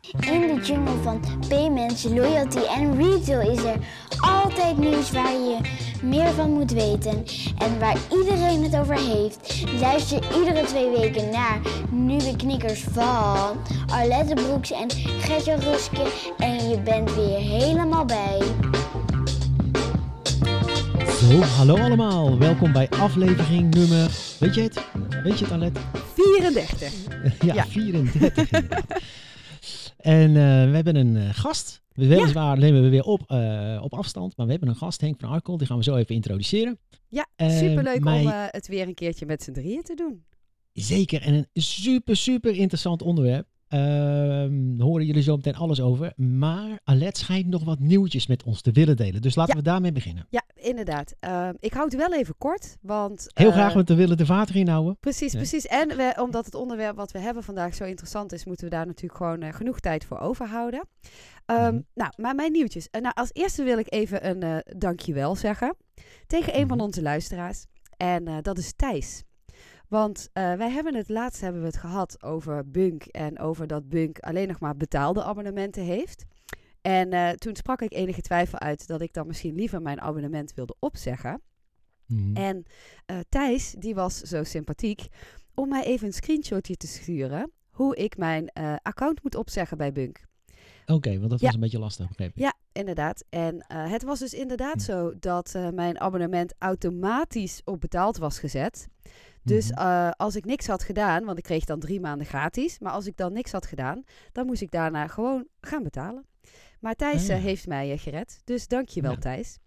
In de jungle van payments, loyalty en retail is er altijd nieuws waar je meer van moet weten en waar iedereen het over heeft. Luister iedere twee weken naar nieuwe knikkers van Arlette Broeks en Gertje Ruske en je bent weer helemaal bij. Zo, hallo allemaal. Welkom bij aflevering nummer... Weet je het? Weet je het, Arlette? 34. ja, Ja. 34 inderdaad. En eh, we hebben een eh, gast. We Weliswaar nemen we weer op, eh, op afstand, maar we hebben een gast, Henk van Arkel. Die gaan we zo even introduceren. Ja, Eh, superleuk om het weer een keertje met z'n drieën te doen. Zeker, en een super, super interessant onderwerp. Ehm daar horen jullie zo meteen alles over. Maar Alet schijnt nog wat nieuwtjes met ons te willen delen. Dus laten Ja. we daarmee beginnen. Ja, inderdaad. Eh, ik houd het wel even kort, want... Heel eh, graag, want we willen de vater inhouden. Precies, Ja. precies. En we, omdat het onderwerp wat we hebben vandaag zo interessant is, moeten we daar natuurlijk gewoon eh, genoeg tijd voor overhouden. Ehm, Mhm. Nou, maar mijn nieuwtjes. Eh, nou, als eerste wil ik even een eh, dankjewel zeggen tegen een van Mhm. onze luisteraars. En eh, dat is Thijs. Want eh, wij hebben het laatst hebben we het gehad over Bunk en over dat Bunk alleen nog maar betaalde abonnementen heeft. En eh, toen sprak ik enige twijfel uit dat ik dan misschien liever mijn abonnement wilde opzeggen. Mhm. En eh, Thijs, die was zo sympathiek om mij even een screenshotje te sturen hoe ik mijn account moet opzeggen bij Bunk. Oké, want dat Ja. was een beetje lastig, begreep ik. Ja, inderdaad. En het was dus inderdaad Hm. zo dat mijn abonnement automatisch op betaald was gezet. Dus Mhm. eh, als ik niks had gedaan, want ik kreeg dan drie maanden gratis, maar als ik dan niks had gedaan, dan moest ik daarna gewoon gaan betalen. Maar Thijs Ah, ja. eh, heeft mij eh, gered, dus dankjewel Ja. Thijs.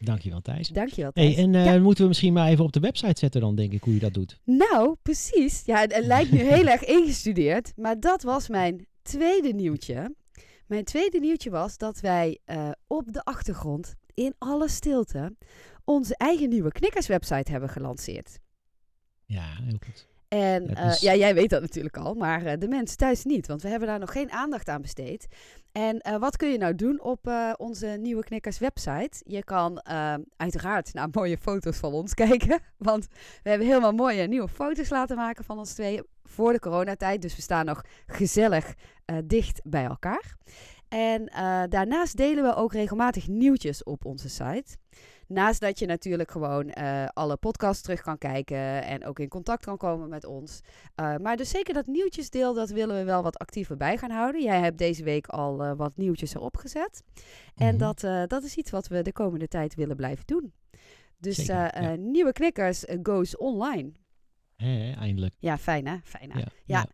Dankjewel, Thijs. Dankjewel Thijs. Hey, en eh, Ja. moeten we misschien maar even op de website zetten dan, denk ik, hoe je dat doet. Nou, precies. Ja, het, het lijkt nu heel erg ingestudeerd, maar dat was mijn tweede nieuwtje. Mijn tweede nieuwtje was dat wij op de achtergrond, in alle stilte, onze eigen nieuwe knikkerswebsite hebben gelanceerd. Ja, heel goed. En Ja, dus- ja, jij weet dat natuurlijk al, maar eh, de mensen thuis niet, want we hebben daar nog geen aandacht aan besteed. En eh, wat kun je nou doen op eh, onze nieuwe Knikkers website? Je kan eh, uiteraard naar mooie foto's van ons kijken, want we hebben helemaal mooie nieuwe foto's laten maken van ons tweeën voor de coronatijd. Dus we staan nog gezellig eh, dicht bij elkaar. En eh, daarnaast delen we ook regelmatig nieuwtjes op onze site. Naast dat je natuurlijk gewoon eh, alle podcasts terug kan kijken en ook in contact kan komen met ons. Eh, maar dus zeker dat nieuwtjesdeel, dat willen we wel wat actiever bij gaan houden. Jij hebt deze week al eh, wat nieuwtjes erop gezet. En Mhm. dat, dat is iets wat we de komende tijd willen blijven doen. Dus Zeker, ja. nieuwe knikkers goes online. Eindelijk. Ja, fijn hè? Fijn hè? Ja, Ja. ja.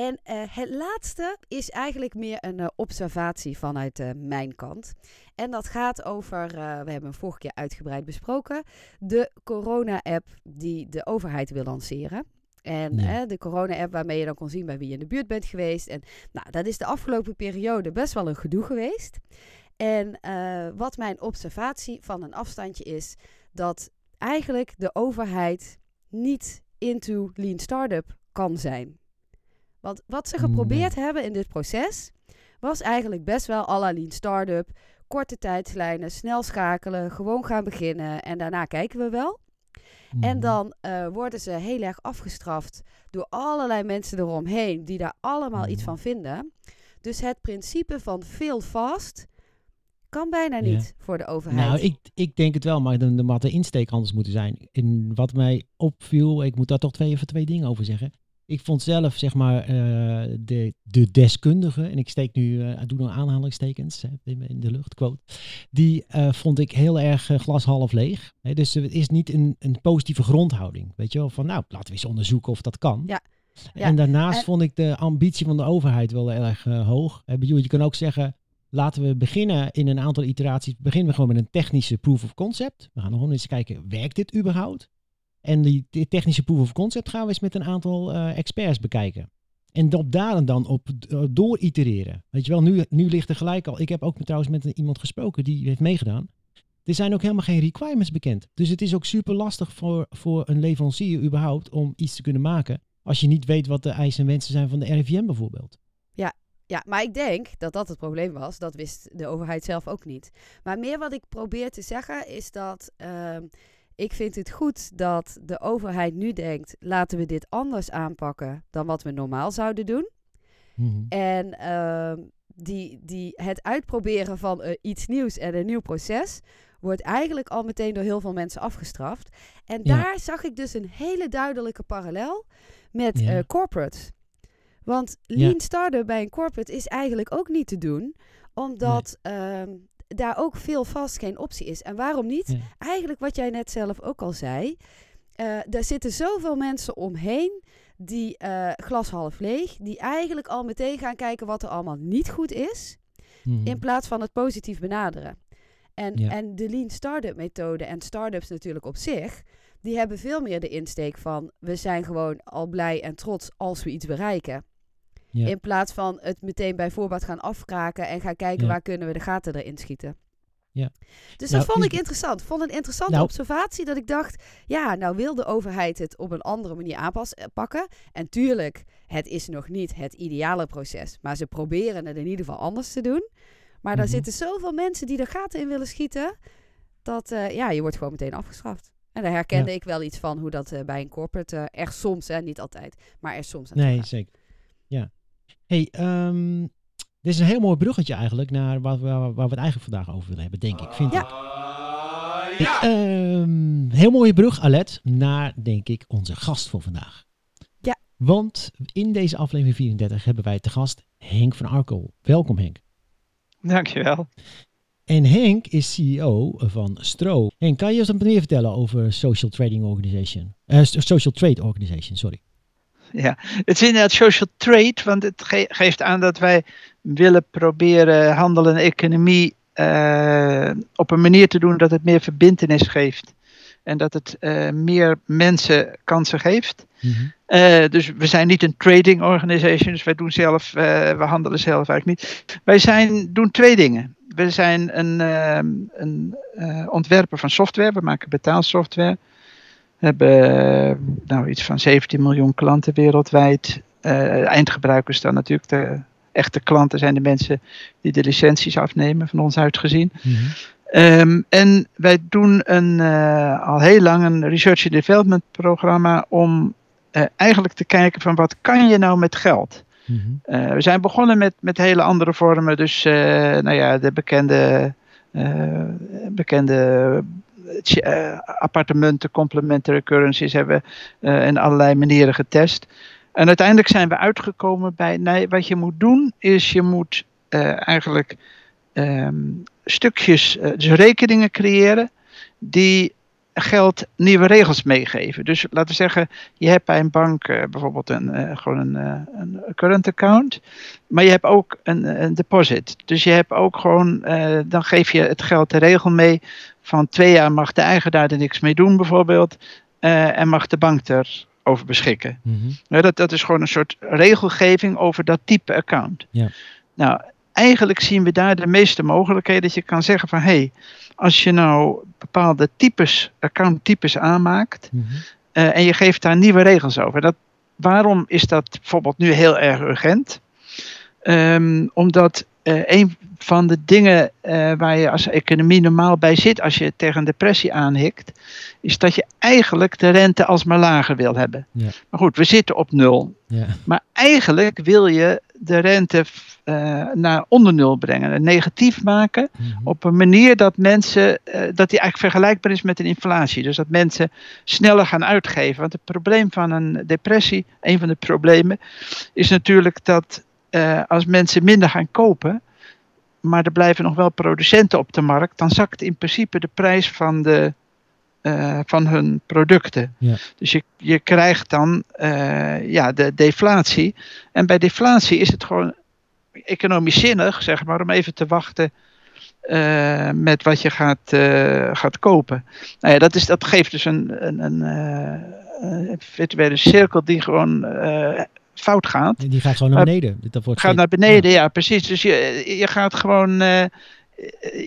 En eh, het laatste is eigenlijk meer een eh, observatie vanuit eh, mijn kant. En dat gaat over, we hebben hem vorige keer uitgebreid besproken, de corona-app die de overheid wil lanceren. En eh, de corona-app waarmee je dan kon zien bij wie je in de buurt bent geweest. En nou, dat is de afgelopen periode best wel een gedoe geweest. En wat mijn observatie van een afstandje is, dat eigenlijk de overheid niet into lean startup kan zijn. Want wat ze geprobeerd hebben in dit proces, was eigenlijk best wel lean startup. Korte tijdslijnen, snel schakelen, gewoon gaan beginnen en daarna kijken we wel. En Mhm. dan eh, worden ze heel erg afgestraft door allerlei mensen eromheen die daar allemaal iets Mhm. van vinden. Dus het principe van veel fast kan bijna Ja. niet voor de overheid. Nou, ik, ik denk het wel, maar had de insteek anders moeten zijn. En wat mij opviel, ik moet daar toch twee, even twee dingen over zeggen. Ik vond zelf, zeg maar, eh, de, de deskundige, en ik steek nu, eh doe nog aanhalingstekens hè, in de lucht, quote, die eh, vond ik heel erg eh, glas half leeg. Hè, dus het is niet een, een positieve grondhouding, weet je wel, van nou, laten we eens onderzoeken of dat kan. Ja, ja. En daarnaast En- vond ik de ambitie van de overheid wel erg hoog. Bedoel, je kan ook zeggen, laten we beginnen in een aantal iteraties. Beginnen we gewoon met een technische proof of concept. We gaan gewoon eens kijken, werkt dit überhaupt? En die, technische proof of concept gaan we eens met een aantal eh, experts bekijken. En op daar dan op uh, door itereren. Weet je wel, nu, nu ligt er gelijk al. Ik heb ook trouwens met iemand gesproken die heeft meegedaan. Er zijn ook helemaal geen requirements bekend. Dus het is ook super lastig voor, voor een leverancier überhaupt om iets te kunnen maken. Als je niet weet wat de eisen en wensen zijn van de RIVM bijvoorbeeld. Ja, maar ik denk dat dat het probleem was. Dat wist de overheid zelf ook niet. Maar meer wat ik probeer te zeggen is dat ehm, ik vind het goed dat de overheid nu denkt: laten we dit anders aanpakken dan wat we normaal zouden doen. Mhm. En ehm, die, die het uitproberen van eh, iets nieuws en een nieuw proces wordt eigenlijk al meteen door heel veel mensen afgestraft. En Ja. daar zag ik dus een hele duidelijke parallel met Ja. eh corporates. Want Ja. lean startup bij een corporate is eigenlijk ook niet te doen, omdat ehm, daar ook veel vast geen optie is. En waarom niet? Ja. Eigenlijk wat jij net zelf ook al zei, eh daar zitten zoveel mensen omheen die eh, glas half leeg, die eigenlijk al meteen gaan kijken wat er allemaal niet goed is, Mhm. in plaats van het positief benaderen. En, Ja. en de lean startup methode en startups natuurlijk op zich, die hebben veel meer de insteek van we zijn gewoon al blij en trots als we iets bereiken. Ja. In plaats van het meteen bij voorbaat gaan afkraken en gaan kijken Ja. waar kunnen we de gaten erin schieten. Ja. Dus Nou, dat vond ik interessant. Vond een interessante Nou- observatie dat ik dacht, ja, nou wil de overheid het op een andere manier aanpakken. En tuurlijk, het is nog niet het ideale proces, maar ze proberen het in ieder geval anders te doen. Maar daar Mhm. zitten zoveel mensen die er gaten in willen schieten, dat eh, ja, je wordt gewoon meteen afgestraft. En daar herkende ik wel iets van hoe dat eh, bij een corporate eh, er soms, hè, niet altijd, maar er soms aan Nee, zeker. Ja. hey, ehm, dit is een heel mooi bruggetje eigenlijk naar wat we, waar we het eigenlijk vandaag over willen hebben, denk ik. Vind Ja. ik. Ehm, heel mooie brug, Alet, naar, denk ik, onze gast voor vandaag. Ja. Want in deze aflevering 34 hebben wij te gast Henk van Arkel. Welkom Henk. Dankjewel. En Henk is CEO van Stro. Henk, kan je ons wat meer vertellen over Social Trading Organization? Eh, Social Trade Organization, sorry. Ja, het is inderdaad social trade, want het ge- geeft aan dat wij willen proberen handel en economie eh, op een manier te doen dat het meer verbindenis geeft. En dat het eh, meer mensen kansen geeft. Mhm. Eh, dus we zijn niet een trading organization, dus wij doen zelf, we handelen zelf eigenlijk niet. Wij zijn, doen twee dingen. We zijn een, ehm, een ontwerper van software, we maken betaalsoftware. We hebben nou, iets van 17 miljoen klanten wereldwijd. Eh, eindgebruikers dan natuurlijk, de echte klanten zijn de mensen die de licenties afnemen, van ons uitgezien. Mhm. Ehm, en wij doen een, eh, al heel lang een research and development programma om eh, eigenlijk te kijken van wat kan je nou met geld? Mhm. We zijn begonnen met, met hele andere vormen, dus nou ja, de bekende, eh, bekende appartementen, complementary currencies hebben we eh, in allerlei manieren getest. En uiteindelijk zijn we uitgekomen bij, nee, wat je moet doen is je moet eh, eigenlijk ehm, stukjes, eh, dus rekeningen creëren die geld nieuwe regels meegeven. Dus laten we zeggen, je hebt bij een bank eh, bijvoorbeeld een, eh, gewoon een, eh, een current account, maar je hebt ook een, een deposit. Dus je hebt ook gewoon, dan geef je het geld de regel mee van twee jaar mag de eigenaar er niks mee doen bijvoorbeeld, en mag de bank erover beschikken. Mhm. Dat, dat is gewoon een soort regelgeving over dat type account. Ja. Nou, eigenlijk zien we daar de meeste mogelijkheden dat je kan zeggen van hé, hey, als je nou bepaalde types, accounttypes aanmaakt Mhm. eh, en je geeft daar nieuwe regels over. Dat, waarom is dat bijvoorbeeld nu heel erg urgent? Ehm, omdat eh, een van de dingen eh, waar je als economie normaal bij zit als je tegen een depressie aanhikt, is dat je eigenlijk de rente alsmaar lager wil hebben. Ja. Maar goed, we zitten op nul. Ja. Maar eigenlijk wil je de rente eh, naar onder nul brengen, en negatief maken Mhm. op een manier dat mensen, eh, dat die eigenlijk vergelijkbaar is met een inflatie. Dus dat mensen sneller gaan uitgeven. Want het probleem van een depressie, een van de problemen, is natuurlijk dat eh, als mensen minder gaan kopen, maar er blijven nog wel producenten op de markt, dan zakt in principe de prijs van, de, eh, van hun producten. Ja. Dus je, je krijgt dan eh, ja, de deflatie. En bij deflatie is het gewoon economisch zinnig, zeg maar, om even te wachten eh, met wat je gaat, gaat kopen. Nou ja, dat, is, dat geeft dus een, een, een, een virtuele cirkel die gewoon fout gaat. Die gaat gewoon naar beneden. Dat wordt Gaat naar beneden, ja, precies. Dus je, je gaat gewoon,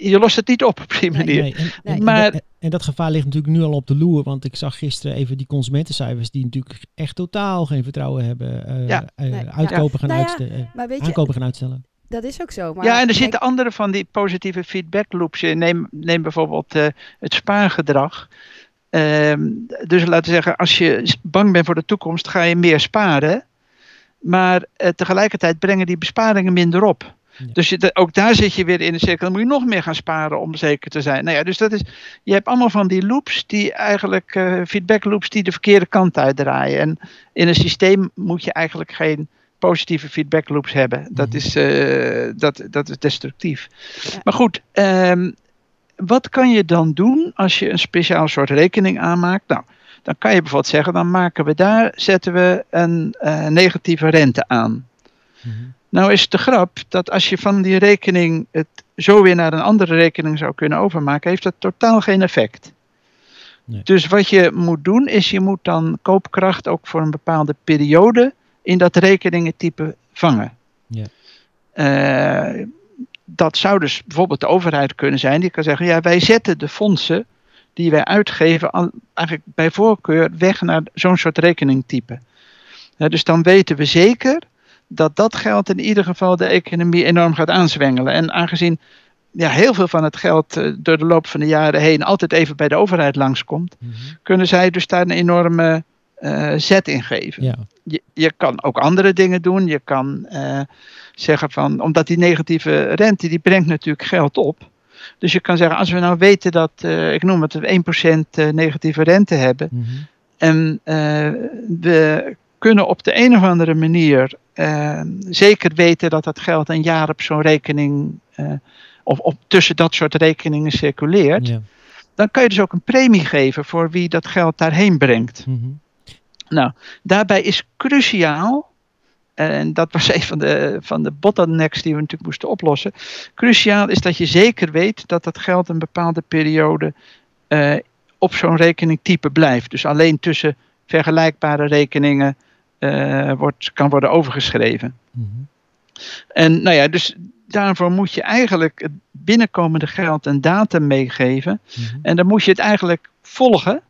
je lost het niet op op die manier. nee. En, Nee. en- Maar- en, en dat gevaar ligt natuurlijk nu al op de loer. Want ik zag gisteren even die consumentencijfers die natuurlijk echt totaal geen vertrouwen hebben. eh, Ja. eh, Nee, uitkopen gaan Nou ja, uitstellen. eh, Maar weet je, aankopen gaan uitstellen. dat is ook zo. Maar ja, en er zitten andere van die positieve feedback loops in. Neem, neem bijvoorbeeld eh, het spaargedrag. Ehm, dus laten we zeggen, als je bang bent voor de toekomst, ga je meer sparen. Maar eh, tegelijkertijd brengen die besparingen minder op. Ja. Dus je, ook daar zit je weer in de cirkel. Dan moet je nog meer gaan sparen om zeker te zijn. Nou ja, dus dat is, je hebt allemaal van die loops die eigenlijk, eh, feedback loops die de verkeerde kant uitdraaien. En in een systeem moet je eigenlijk geen positieve feedback loops hebben. Dat, Mhm. is, eh, dat, dat is destructief. Ja. Maar goed, ehm, wat kan je dan doen als je een speciaal soort rekening aanmaakt? Nou, dan kan je bijvoorbeeld zeggen, dan maken we daar, zetten we een eh, negatieve rente aan. Mhm. Nou is de grap dat als je van die rekening het zo weer naar een andere rekening zou kunnen overmaken, heeft dat totaal geen effect. Nee. Dus wat je moet doen is je moet dan koopkracht ook voor een bepaalde periode in dat rekeningentype vangen. Ja. Eh, dat zou dus bijvoorbeeld de overheid kunnen zijn die kan zeggen, ja wij zetten de fondsen die wij uitgeven eigenlijk bij voorkeur weg naar zo'n soort rekeningtype. Dus dan weten we zeker dat dat geld in ieder geval de economie enorm gaat aanzwengelen. En aangezien ja, heel veel van het geld eh, door de loop van de jaren heen altijd even bij de overheid langskomt, Mhm. kunnen zij dus daar een enorme eh, zet in geven. Ja. Je, je kan ook andere dingen doen. Je kan eh, zeggen van, omdat die negatieve rente, die brengt natuurlijk geld op. Dus je kan zeggen, als we nou weten dat, ik noem het, we 1% eh, negatieve rente hebben. Mhm. En we kunnen op de een of andere manier eh, zeker weten dat dat geld een jaar op zo'n rekening, eh, of op, tussen dat soort rekeningen circuleert. Ja. Dan kan je dus ook een premie geven voor wie dat geld daarheen brengt. Mhm. Nou, daarbij is cruciaal, en dat was een van de, van de bottlenecks die we natuurlijk moesten oplossen. Cruciaal is dat je zeker weet dat dat geld een bepaalde periode eh, op zo'n rekeningtype blijft. Dus alleen tussen vergelijkbare rekeningen wordt, kan worden overgeschreven. Mhm. En nou ja, dus daarvoor moet je eigenlijk het binnenkomende geld een datum meegeven. Mhm. En dan moet je het eigenlijk volgen.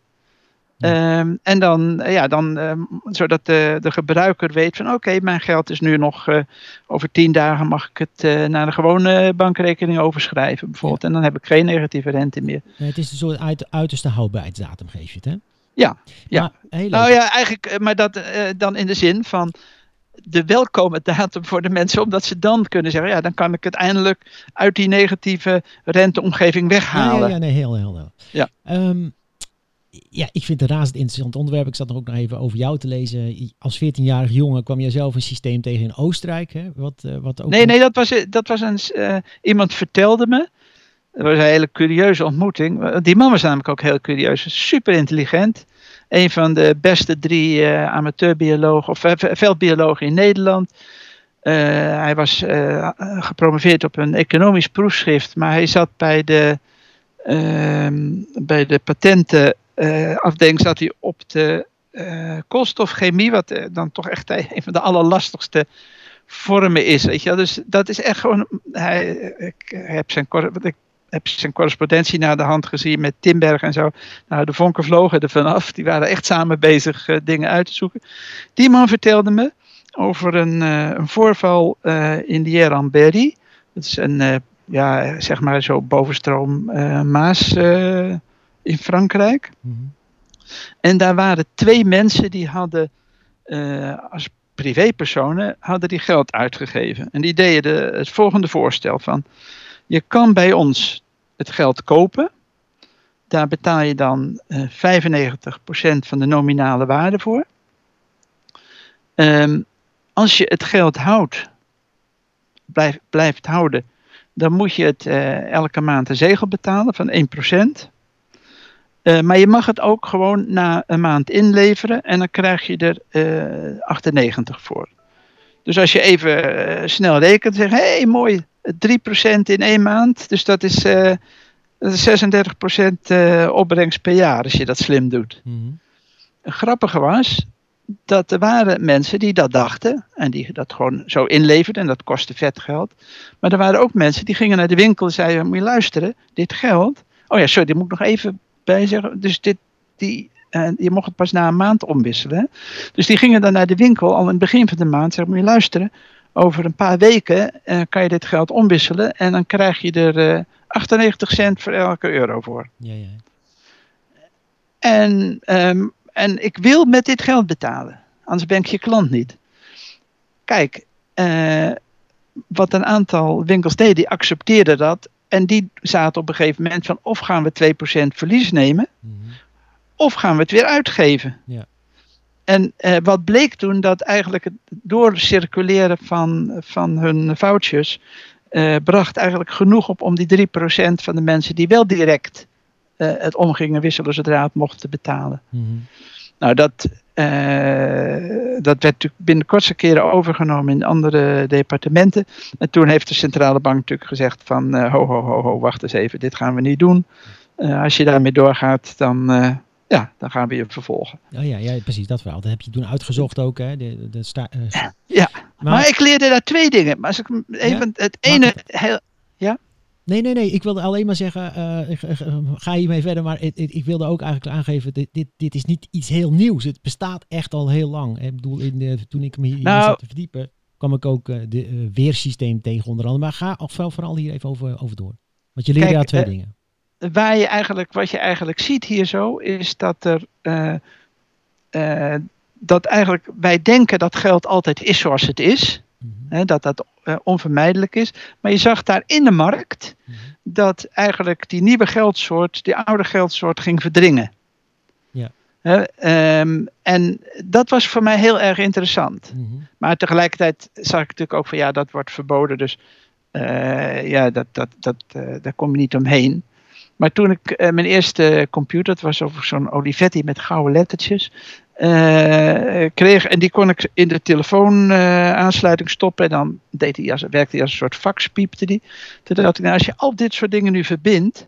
Ja. Ehm, en dan, eh, ja, dan ehm, zodat de, de gebruiker weet van oké, mijn geld is nu nog eh, over tien dagen mag ik het eh, naar de gewone bankrekening overschrijven bijvoorbeeld. En dan heb ik geen negatieve rente meer. Het is een soort uit, uiterste houdbaarheidsdatum geef je het, hè? Ja, ja. Nou ja, eigenlijk, eh, maar dat eh, dan in de zin van de welkome datum voor de mensen, omdat ze dan kunnen zeggen, ja, dan kan ik het eindelijk uit die negatieve renteomgeving weghalen. ja, ja, nee, heel, heel, heel. Ja. Ehm, ja, ik vind het een razend interessant onderwerp. Ik zat er ook nog even over jou te lezen. Als 14-jarig jongen kwam jij zelf een systeem tegen in Oostenrijk, hè? Wat, eh, wat ook Nee, nee, dat was, dat was een. iemand vertelde me. Dat was een hele curieuze ontmoeting. Die man was namelijk ook heel curieus. Super intelligent. Een van de beste drie eh, amateurbiologen of eh, veldbiologen in Nederland. Eh, hij was eh, gepromoveerd op een economisch proefschrift, maar hij zat bij de, ehm, bij de patentenafdeling zat hij op de eh, koolstofchemie, wat eh, dan toch echt een van de allerlastigste vormen is. Weet je. Dus dat is echt gewoon. Hij, ik, heb zijn, ik heb zijn correspondentie naar de hand gezien met Timberg en zo. Nou, de vonken vlogen er vanaf. Die waren echt samen bezig eh, dingen uit te zoeken. Die man vertelde me over een, eh, een voorval eh, in de Jeranberry. Dat is een, ja, zeg maar zo bovenstroom Maas in Frankrijk. Mhm. En daar waren twee mensen die hadden als privépersonen hadden die geld uitgegeven. En die deden de, het volgende voorstel van je kan bij ons het geld kopen. Daar betaal je dan eh 95% van de nominale waarde voor. Ehm, als je het geld houdt, blijf, blijft houden, dan moet je het eh, elke maand een zegel betalen van 1%. Eh, maar je mag het ook gewoon na een maand inleveren en dan krijg je er eh 98 voor. Dus als je even eh, snel rekent, zeg hé hey, mooi, 3% in één maand. Dus dat is, eh, dat is 36% eh, opbrengst per jaar als je dat slim doet. Mhm. Het grappige was dat er waren mensen die dat dachten en die dat gewoon zo inleverden en dat kostte vet geld. Maar er waren ook mensen die gingen naar de winkel en zeiden, moet je luisteren, dit geld, oh ja sorry, dit moet ik nog even bij zeggen, dus dit, die, eh, je mocht het pas na een maand omwisselen. Dus die gingen dan naar de winkel al in het begin van de maand, zeggen, moet je luisteren, over een paar weken eh, kan je dit geld omwisselen en dan krijg je er eh, 98 cent voor elke euro voor. Ja, ja. En, ehm, en ik wil met dit geld betalen. Anders ben ik je klant niet. Kijk, eh, wat een aantal winkels deden, die accepteerden dat. En die zaten op een gegeven moment van of gaan we 2% verlies nemen, Mhm. Of gaan we het weer uitgeven. Ja. En eh, wat bleek toen, dat eigenlijk het doorcirculeren van, van hun vouchers eh, bracht eigenlijk genoeg op om die 3% van de mensen die wel direct eh, het om gingen wisselen zodra het mochten betalen. Mhm. Nou, dat, eh, dat werd natuurlijk binnen kortste keren overgenomen in andere departementen. En toen heeft de centrale bank natuurlijk gezegd van ho, ho, ho, ho, wacht eens even, dit gaan we niet doen. Als je daarmee doorgaat, dan, ja, dan gaan we je vervolgen. Oh ja, ja, precies, dat verhaal. Dat heb je toen uitgezocht ook, hè? De, de sta, eh, Ja, maar, Maar, ik leerde daar twee dingen. Maar als ik even het ene heel, Nee, nee, nee. Ik wilde alleen maar zeggen, eh, ik- ik- eh, ga hiermee verder. Maar het- ik wilde ook eigenlijk aangeven, dit, dit, dit is niet iets heel nieuws. Het bestaat echt al heel lang. Ik bedoel, in de, toen ik me hier Nou- zat te verdiepen, kwam ik ook eh, de weersysteem tegen onder andere. Maar ga vooral, vooral hier even over, over door. Want je leerde daar twee dingen. Waar je eigenlijk, wat je eigenlijk ziet hier zo, is dat er. eh, eh, dat eigenlijk wij denken dat geld altijd is zoals het is. Mhm, Hè, dat dat eh, onvermijdelijk is. Maar je zag daar in de markt mhm. dat eigenlijk die nieuwe geldsoort, die oude geldsoort ging verdringen. Ja. Hè, ehm, en dat was voor mij heel erg interessant. Mhm. Maar tegelijkertijd zag ik natuurlijk ook van ja, dat wordt verboden. Dus ja, dat, dat, dat, daar kom je niet omheen. Maar toen ik eh, mijn eerste computer, het was over zo'n Olivetti met gouden lettertjes, eh, kreeg. En die kon ik in de telefoonaansluiting stoppen. En dan deed hij als, werkte hij als een soort fax, piepte die. Toen ik, nou, als je al dit soort dingen nu verbindt,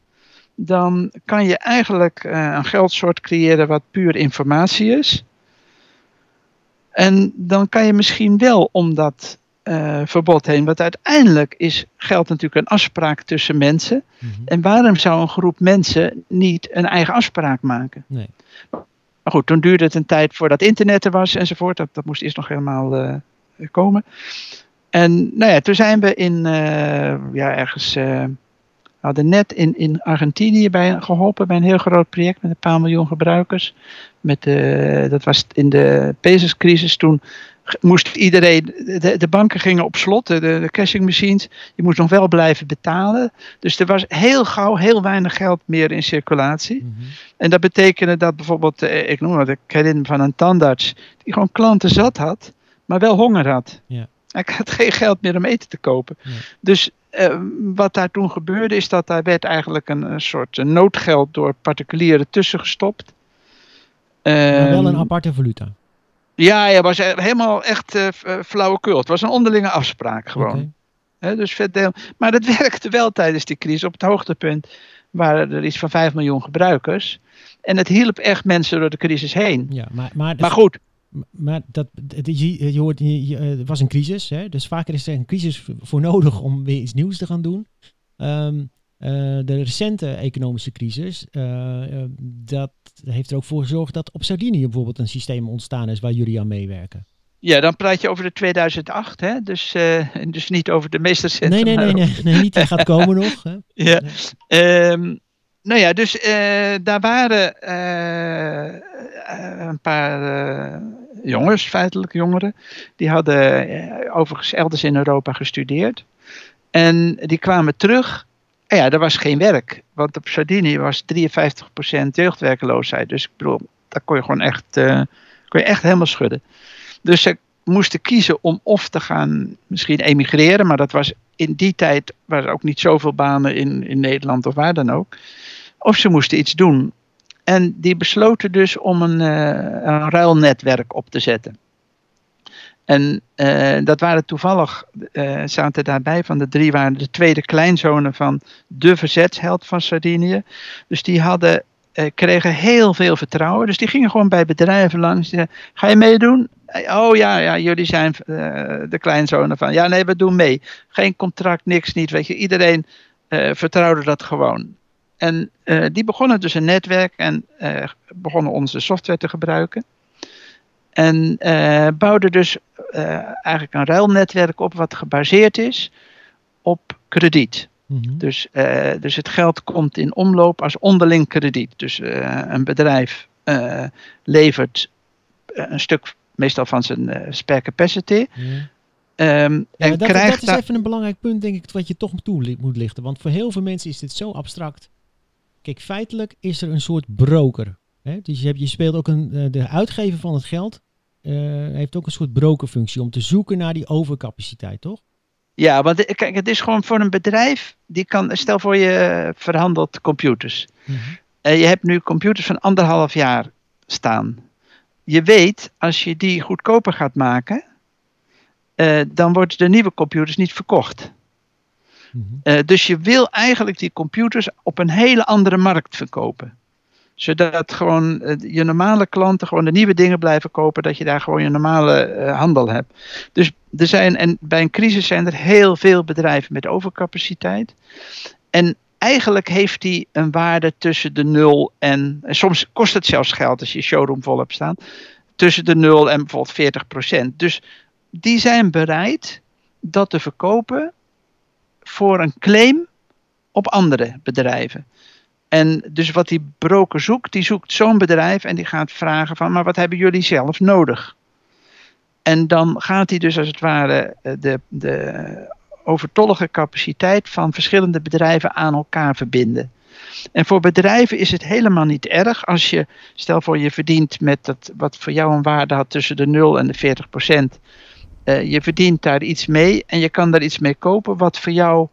dan kan je eigenlijk eh, een geldsoort creëren wat puur informatie is. En dan kan je misschien wel om dat eh, verbod heen. Want uiteindelijk is geld natuurlijk een afspraak tussen mensen. Mhm. En waarom zou een groep mensen niet een eigen afspraak maken? Nee. Maar goed, toen duurde het een tijd voordat internet er was enzovoort. Dat, dat moest eerst nog helemaal eh, komen. En nou ja, toen zijn we in, eh, ja, ergens, we hadden net in, in Argentinië bij, geholpen bij een heel groot project met een paar miljoen gebruikers. Met, dat was in de Pesos-crisis. Toen moest iedereen, de, de banken gingen op slot, de, de cashing machines. Je moest nog wel blijven betalen. Dus er was heel gauw heel weinig geld meer in circulatie. Mhm. En dat betekende dat bijvoorbeeld, eh, ik noem het, ik herinner van een tandarts, die gewoon klanten zat had, maar wel honger had. Hij had geen geld meer om eten te kopen. Dus eh, wat daar toen gebeurde, is dat daar werd eigenlijk een, een soort noodgeld door particulieren tussengestopt. Maar wel een Ehm, aparte valuta. Ja, ja, was helemaal echt eh, flauwekul. Het was een onderlinge afspraak gewoon. Dus verdeel. Maar dat werkte wel tijdens die crisis. Op het hoogtepunt waren er iets van 5 miljoen gebruikers. En het hielp echt mensen door de crisis heen. Ja, maar, maar, Maar goed, Maar dat, je, je hoort, je, je, eh, het was een crisis, hè? dus vaker is er een crisis voor nodig om weer iets nieuws te gaan doen. Eh, de recente economische crisis, eh, eh, dat heeft er ook voor gezorgd dat op Sardinië bijvoorbeeld een systeem ontstaan is waar jullie aan meewerken. ja, dan praat je over de 2008. Hè? Dus, eh, dus niet over de meest recente. Nee, nee, nee, nee, nee, niet die gaat komen nog. Hè? Ja. Nee. Ehm, nou ja, dus eh, daar waren eh, eh, een paar eh, jongens, feitelijk jongeren, die hadden eh, overigens elders in Europa gestudeerd. En die kwamen terug. En ja, er was geen werk, want op Sardinië was 53% jeugdwerkeloosheid. Dus ik bedoel, daar kon je gewoon echt, eh, kon je echt helemaal schudden. Dus ze moesten kiezen om of te gaan misschien emigreren, maar dat was in die tijd waren er ook niet zoveel banen in, in Nederland of waar dan ook. Of ze moesten iets doen. En die besloten dus om een, eh, een ruilnetwerk op te zetten. En eh, dat waren toevallig, eh, zaten daarbij van de drie, waren de tweede kleinzonen van de verzetsheld van Sardinië. Dus die hadden, eh, kregen heel veel vertrouwen. Dus die gingen gewoon bij bedrijven langs. Die zeiden, Ga je meedoen? Oh ja, ja jullie zijn de kleinzonen van. Ja, nee, we doen mee. Geen contract, niks niet. Weet je, iedereen vertrouwde dat gewoon. En die begonnen dus een netwerk en begonnen onze software te gebruiken. En eh, bouwden dus eh, eigenlijk een ruilnetwerk op wat gebaseerd is op krediet. Mhm. Dus, eh, dus het geld komt in omloop als onderling krediet. Dus een bedrijf levert een stuk meestal van zijn spare capacity. Ehm, Ja, en dat, dat is even een belangrijk punt, denk ik, wat je toch toe moet lichten. Want voor heel veel mensen is dit zo abstract. Kijk, feitelijk is er een soort broker. Hè? Dus je, hebt, je speelt ook een, de uitgever van het geld heeft ook een soort brokerfunctie om te zoeken naar die overcapaciteit, toch? Ja, want eh, kijk, het is gewoon voor een bedrijf, die kan, stel voor je eh, verhandelt computers. Eh, je hebt nu computers van anderhalf jaar staan. Je weet, als je die goedkoper gaat maken, eh, dan worden de nieuwe computers niet verkocht. Mhm. Eh, dus je wil eigenlijk die computers op een hele andere markt verkopen. Zodat gewoon eh, je normale klanten gewoon de nieuwe dingen blijven kopen, dat je daar gewoon je normale eh, handel hebt. Dus er zijn, en bij een crisis zijn er heel veel bedrijven met overcapaciteit. En eigenlijk heeft die een waarde tussen de nul en, en soms kost het zelfs geld als je je showroom vol hebt staan, tussen de 0 en bijvoorbeeld 40 procent. Dus die zijn bereid dat te verkopen voor een claim op andere bedrijven. En dus wat die broker zoekt, die zoekt zo'n bedrijf en die gaat vragen van, maar wat hebben jullie zelf nodig? En dan gaat hij dus als het ware eh, de, de overtollige capaciteit van verschillende bedrijven aan elkaar verbinden. En voor bedrijven is het helemaal niet erg als je, stel voor je verdient met dat wat voor jou een waarde had tussen de 0 en de 40 procent. Eh, je verdient daar iets mee en je kan daar iets mee kopen wat voor jou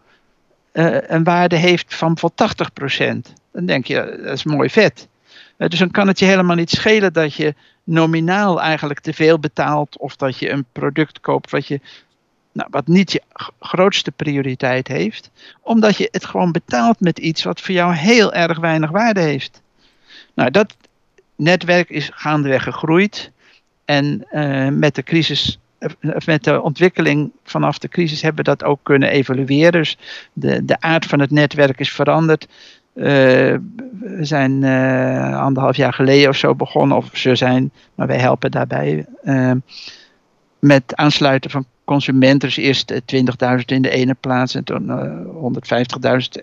eh, een waarde heeft van voor 80 procent. Dan denk je, dat is mooi vet. Eh, dus dan kan het je helemaal niet schelen dat je nominaal eigenlijk te veel betaalt of dat je een product koopt wat, je, nou, wat niet je grootste prioriteit heeft, omdat je het gewoon betaalt met iets wat voor jou heel erg weinig waarde heeft. Nou, dat netwerk is gaandeweg gegroeid en eh, met de crisis met de ontwikkeling vanaf de crisis hebben we dat ook kunnen evalueren. Dus de, de aard van het netwerk is veranderd. Eh, we zijn eh, anderhalf jaar geleden of zo begonnen, of ze zijn, maar wij helpen daarbij eh, met aansluiten van consumenten. Dus eerst eh, 20.000 in de ene plaats en toen eh,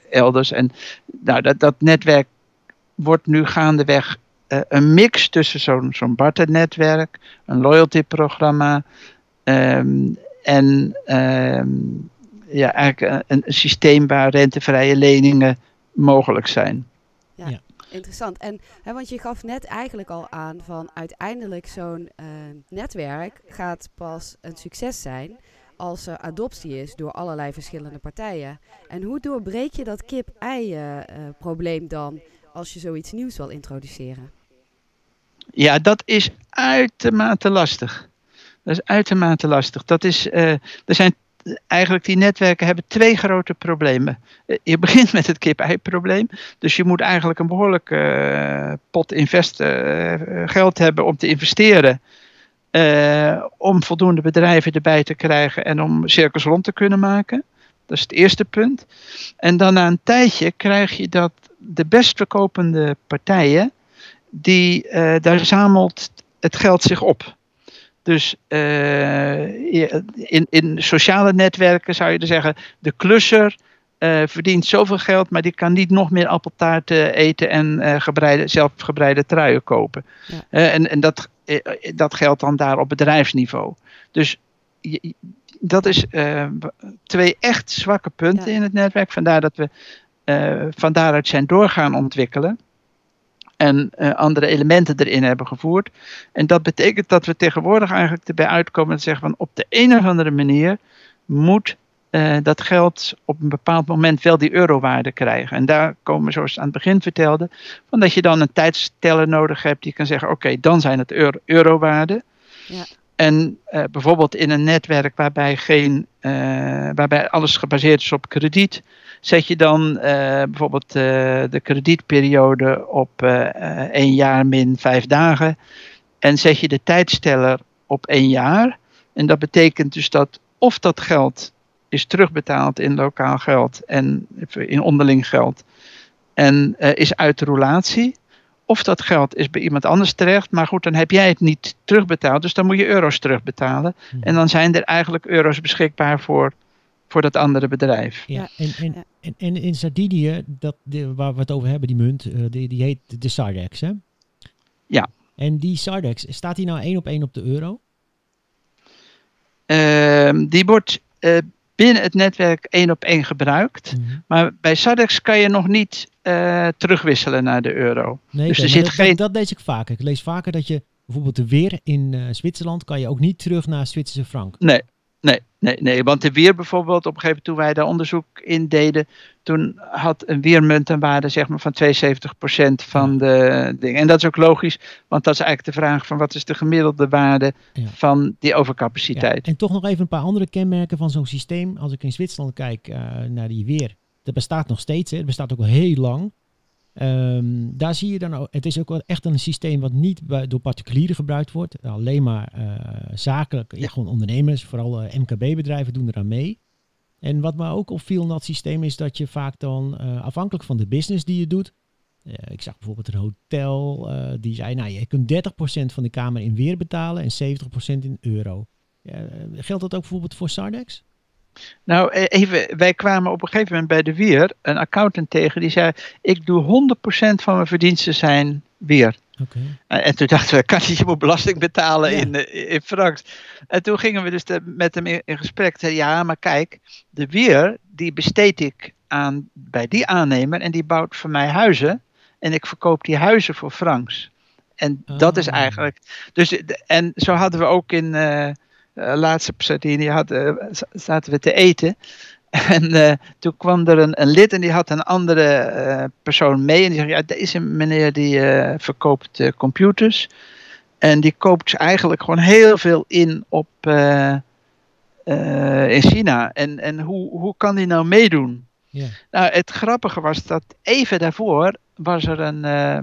150.000 elders. En nou, dat, dat netwerk wordt nu gaandeweg eh, een mix tussen zo'n zo'n barternetwerk, een loyalty-programma ehm, en ehm, ja, eigenlijk een, een systeem waar rentevrije leningen mogelijk zijn. Interessant. En hè, want je gaf net eigenlijk al aan van uiteindelijk zo'n eh, netwerk gaat pas een succes zijn als er adoptie is door allerlei verschillende partijen. En hoe doorbreek je dat kip-ei-probleem dan als je zoiets nieuws wil introduceren? Ja, dat is uitermate lastig. Dat is uitermate lastig. Dat is, eh, er zijn eigenlijk die netwerken hebben twee grote problemen. Eh, Je begint met het kip-ei-probleem. Dus je moet eigenlijk een behoorlijke eh, pot invest, eh, geld hebben om te investeren. om voldoende bedrijven erbij te krijgen en om cirkels rond te kunnen maken. Dat is het eerste punt. En dan na een tijdje krijg je dat de best verkopende partijen, die, daar zamelt het geld zich op. Dus eh, in, in sociale netwerken zou je er zeggen, de klusser eh, verdient zoveel geld, maar die kan niet nog meer appeltaarten eten en eh gebreide, zelfgebreide truien kopen. Ja. En en dat, dat geldt dan daar op bedrijfsniveau. Dus je- dat is twee echt zwakke punten Ja. in het netwerk. Vandaar dat we van daaruit zijn doorgaan ontwikkelen. En eh, andere elementen erin hebben gevoerd. En dat betekent dat we tegenwoordig eigenlijk erbij uitkomen te zeggen van op de een of andere manier moet eh, dat geld op een bepaald moment wel die eurowaarde krijgen. En daar komen we, zoals ik aan het begin vertelde, van dat je dan een tijdsteller nodig hebt die kan zeggen, oké, dan zijn het euro eurowaarden. Ja. En eh, bijvoorbeeld in een netwerk waarbij, geen, waarbij alles gebaseerd is op krediet, zet je dan eh, bijvoorbeeld eh, de kredietperiode op eh, één jaar min vijf dagen. En zet je de tijdsteller op één jaar. En dat betekent dus dat of dat geld is terugbetaald in lokaal geld en in onderling geld. En is uit de roulatie. Of dat geld is bij iemand anders terecht. Maar goed, dan heb jij het niet terugbetaald. Dus dan moet je euro's terugbetalen. Hmm. En dan zijn er eigenlijk euro's beschikbaar voor, voor dat andere bedrijf. Ja, Ja, en, en, ja. En, en in Sardinië, dat, de, waar we het over hebben, die munt, eh, die, die heet de Sardex, hè? Ja. En die Sardex, staat die nou één op één op de euro? ehm, die wordt eh, binnen het netwerk één op één gebruikt. Mhm. Maar bij Sadex kan je nog niet eh, terugwisselen naar de euro. Nee, Dus er zit dat, geen- dat, dat lees ik vaker. Ik lees vaker dat je bijvoorbeeld de weer in eh, Zwitserland kan je ook niet terug naar Zwitserse frank. Nee, nee, nee, nee. Want de weer bijvoorbeeld, op een gegeven moment toen wij daar onderzoek in deden, toen had een weermunt een waarde zeg maar, van 72% van de dingen. En dat is ook logisch, want dat is eigenlijk de vraag van wat is de gemiddelde waarde Ja. van die Ja, overcapaciteit. en toch nog even een paar andere kenmerken van zo'n systeem. Als ik in Zwitserland kijk eh, naar die weer. Dat bestaat nog steeds. Hè. Het bestaat ook al heel lang. Ehm, daar zie je dan ook. Het is ook wel echt een systeem wat niet bij, door particulieren gebruikt wordt. Alleen maar eh, zakelijk. Ja, gewoon ondernemers, vooral eh, MKB-bedrijven doen eraan mee. En wat me ook opviel in dat systeem is dat je vaak dan eh, afhankelijk van de business die je doet. ik zag bijvoorbeeld een hotel die zei, nou je kunt 30% van de kamer in weer betalen en 70% in euro. Geldt dat ook bijvoorbeeld voor Sardex? Nou, eh, even, wij kwamen op een gegeven moment bij de weer een accountant tegen die zei: Ik doe 100% van mijn verdiensten zijn weer. Oké. En en toen dachten we, kan je moet belasting betalen Ja. in, eh, in francs. En toen gingen we dus met hem in, in gesprek. Zei, ja, maar kijk, de weer, die besteed ik aan bij die aannemer. En die bouwt voor mij huizen. En ik verkoop die huizen voor francs. En dat is Ah. eigenlijk... Dus, de- en zo hadden we ook in... eh eh, laatst op Sardinië hadden, eh, zaten we te eten. En eh, toen kwam er een, een lid en die had een andere eh, persoon mee. En die zei, ja, deze meneer die eh, verkoopt eh, computers. En die koopt eigenlijk gewoon heel veel in op eh, eh, in China. En, en hoe, hoe kan die nou meedoen? Ja. Nou, het grappige was dat even daarvoor was er een, eh,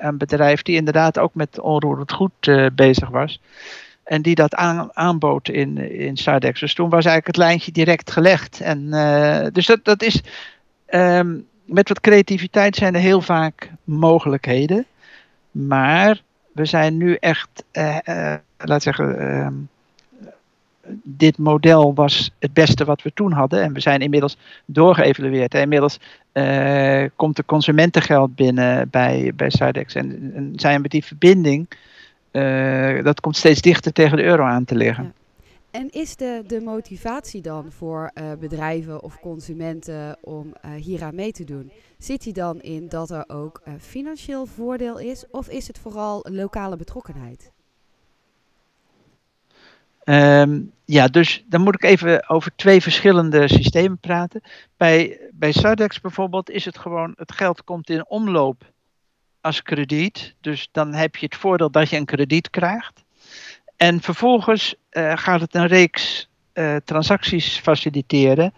een bedrijf die inderdaad ook met onroerend goed eh, bezig was. En die dat aan, aanbood in, in Sardex. Dus toen was eigenlijk het lijntje direct gelegd. En, eh, dus dat, dat is. ehm, met wat creativiteit zijn er heel vaak mogelijkheden. Maar we zijn nu echt. eh, laat zeggen. ehm, dit model was het beste wat we toen hadden. En we zijn inmiddels doorgeëvalueerd. En inmiddels komt er consumentengeld binnen bij, bij Sardex. En, en zijn we die verbinding. Eh, dat komt steeds dichter tegen de euro aan te liggen. Ja. En is de, de motivatie dan voor eh, bedrijven of consumenten om eh, hieraan mee te doen? Zit die dan in dat er ook financieel voordeel is? Of is het vooral lokale betrokkenheid? Ehm, ja, dus dan moet ik even over twee verschillende systemen praten. Bij, bij Sardex bijvoorbeeld is het gewoon, het geld komt in omloop als krediet. Dus dan heb je het voordeel dat je een krediet krijgt. En vervolgens eh, gaat het een reeks eh, transacties faciliteren,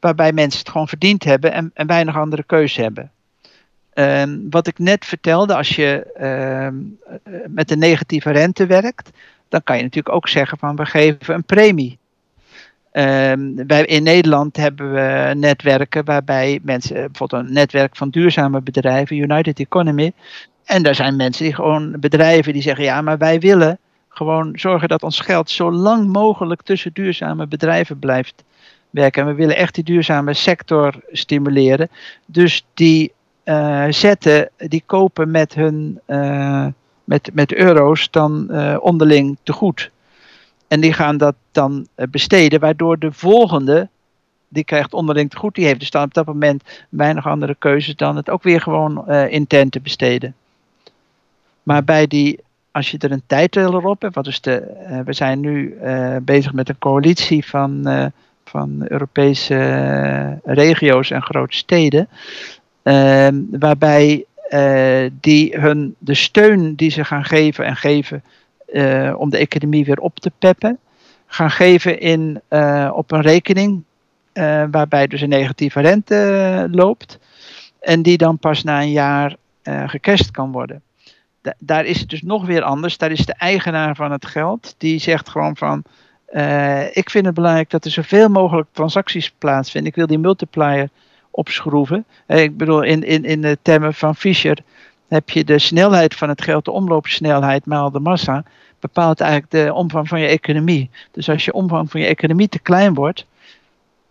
waarbij mensen het gewoon verdiend hebben en, en weinig andere keuze hebben. Ehm, wat ik net vertelde, als je ehm, eh, met een negatieve rente werkt, dan kan je natuurlijk ook zeggen van we geven een premie. Ehm, wij, in Nederland hebben we netwerken waarbij mensen, bijvoorbeeld een netwerk van duurzame bedrijven, United Economy. En daar zijn mensen die gewoon, bedrijven die zeggen ja, maar wij willen gewoon zorgen dat ons geld zo lang mogelijk tussen duurzame bedrijven blijft werken. En we willen echt die duurzame sector stimuleren. Dus die eh, zetten, die kopen met hun eh, met, met euro's dan eh, onderling te goed. En die gaan dat dan eh, besteden, waardoor de volgende, die krijgt onderling te goed, die heeft dus dan op dat moment weinig andere keuzes dan het ook weer gewoon eh intern te besteden. Maar bij die, als je er een tijdteller op hebt, wat is de, eh, we zijn nu bezig met een coalitie van, van Europese regio's en grote steden, ehm, waarbij die hun, de steun die ze gaan geven en geven eh, om de economie weer op te peppen, gaan geven in, eh, op een rekening eh, waarbij dus een negatieve rente loopt en die dan pas na een jaar gecashed kan worden. Da- daar is het dus nog weer anders. Daar is de eigenaar van het geld die zegt gewoon van ik vind het belangrijk dat er zoveel mogelijk transacties plaatsvinden. Ik wil die multiplier opschroeven. Ik bedoel, in, in, in de termen van Fischer heb je de snelheid van het geld, de omloopsnelheid maal de massa, bepaalt eigenlijk de omvang van je economie. Dus als je omvang van je economie te klein wordt,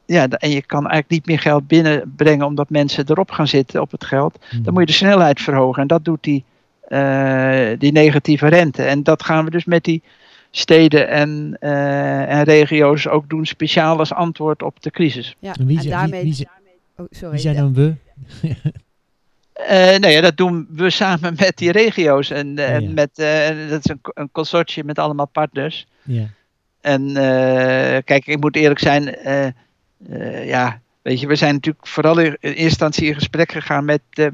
ja, en je kan eigenlijk niet meer geld binnenbrengen omdat mensen erop gaan zitten op het geld, dan moet je de snelheid verhogen. En dat doet die, eh, die negatieve rente. En dat gaan we dus met die steden en, en regio's ook doen, speciaal als antwoord op de crisis. Ja, En wie, en zijn- daarmee... wie, wie, oh, sorry. wie zijn dan we? Eh, nee, ja, dat doen we samen met die regio's. En, eh, ja. met, eh, dat is een, een consortium met allemaal partners. Ja. En kijk, ik moet eerlijk zijn. ja, weet je, we zijn natuurlijk vooral in, instantie in gesprek gegaan met de,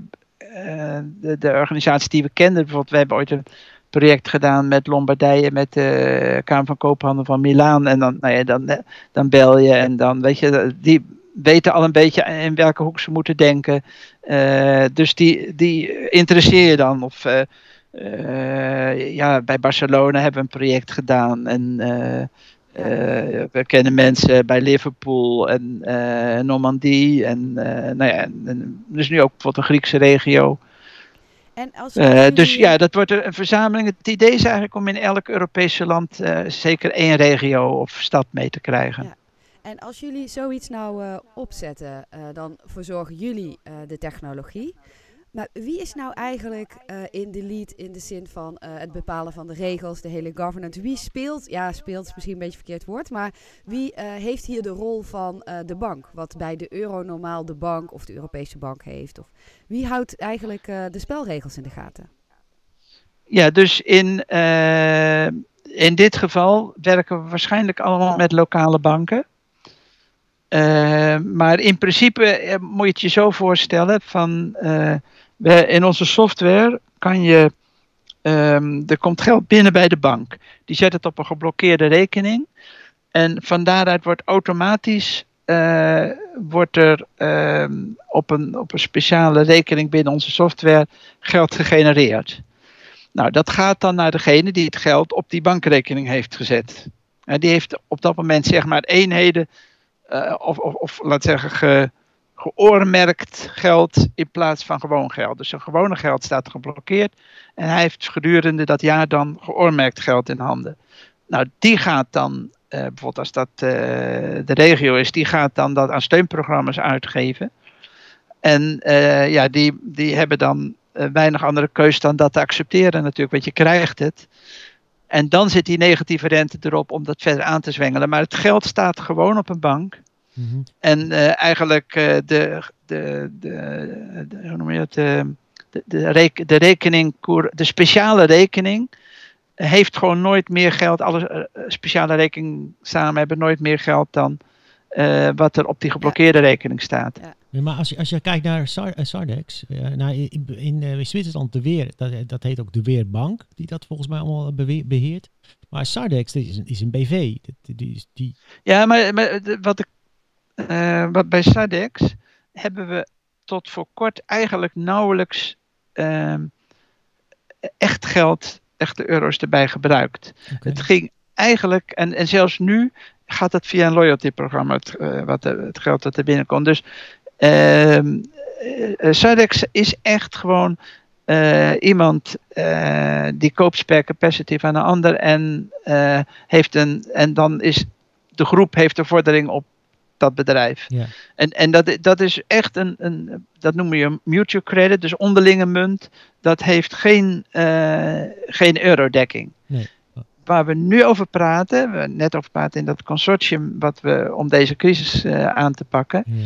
de, de organisaties die we kenden. Bijvoorbeeld, we hebben ooit een project gedaan met Lombardije, met de Kamer van Koophandel van Milaan. En dan, nou ja, dan, dan bel je en dan weet je, die weten al een beetje in welke hoek ze moeten denken. Eh, dus die, die interesseer je dan. Of eh, eh, ja, bij Barcelona hebben we een project gedaan. En we kennen mensen bij Liverpool en Normandie. En, nou ja, en, is nu ook bijvoorbeeld een Griekse regio. En als dus ja, dat wordt een verzameling. Het idee is eigenlijk om in elk Europese land zeker één regio of stad mee te krijgen. Ja. En als jullie zoiets nou eh, opzetten, eh, dan verzorgen jullie eh, de technologie. Maar wie is nou eigenlijk in de lead in de zin van het bepalen van de regels, de hele governance? Wie speelt, ja, speelt is misschien een beetje verkeerd woord, maar wie heeft hier de rol van de bank? Wat bij de euro normaal de bank of de Europese bank heeft? Of wie houdt eigenlijk de spelregels in de gaten? Ja, dus in, in dit geval werken we waarschijnlijk allemaal met lokale banken. Eh, maar in principe eh, moet je het je zo voorstellen van eh, in onze software kan je ehm, er komt geld binnen bij de bank. Die zet het op een geblokkeerde rekening en van daaruit wordt automatisch wordt er ehm, op, een, op een speciale rekening binnen onze software geld gegenereerd. Nou, dat gaat dan naar degene die het geld op die bankrekening heeft gezet. En die heeft op dat moment zeg maar eenheden, eh, of, of, of laat zeggen, ge, geoormerkt geld in plaats van gewoon geld. Dus zijn gewone geld staat geblokkeerd en hij heeft gedurende dat jaar dan geoormerkt geld in handen. Nou, die gaat dan, eh, bijvoorbeeld als dat eh, de regio is, die gaat dan dat aan steunprogramma's uitgeven. En ja, die, die hebben dan weinig andere keus dan dat te accepteren natuurlijk, want je krijgt het. En dan zit die negatieve rente erop om dat verder aan te zwengelen. Maar het geld staat gewoon op een bank. Mhm. En eh, eigenlijk eh, de, de, de, de, hoe noem je het, eh, de, de, de rekening, de speciale rekening heeft gewoon nooit meer geld. Alle eh, speciale rekeningen samen hebben nooit meer geld dan wat er op die geblokkeerde rekening staat. Ja, maar als je, als je kijkt naar Sar, eh, Sardex, eh, nou, in, in eh, Zwitserland de Weer, dat, dat heet ook de Weerbank, die dat volgens mij allemaal beheert. Maar Sardex dat is, een, is een BV. Dat- die, Ja, maar, wat, ik, eh, wat bij Sadex hebben we tot voor kort eigenlijk nauwelijks ehm, echt geld, echte euro's erbij gebruikt. Het ging eigenlijk, en, en zelfs nu gaat het via een loyalty programma, het, eh, wat, het geld dat er binnenkomt. Dus Sadex is echt gewoon eh, iemand die koopt per capacity van een ander en, heeft een, en dan is de groep heeft de vordering op dat bedrijf. Ja. En, en dat, dat is echt een, een, dat noemen je mutual credit, dus onderlinge munt. Dat heeft geen, geen eurodekking. Nee. Waar we nu over praten, we net over praten in dat consortium wat we om deze crisis aan te pakken. Ja.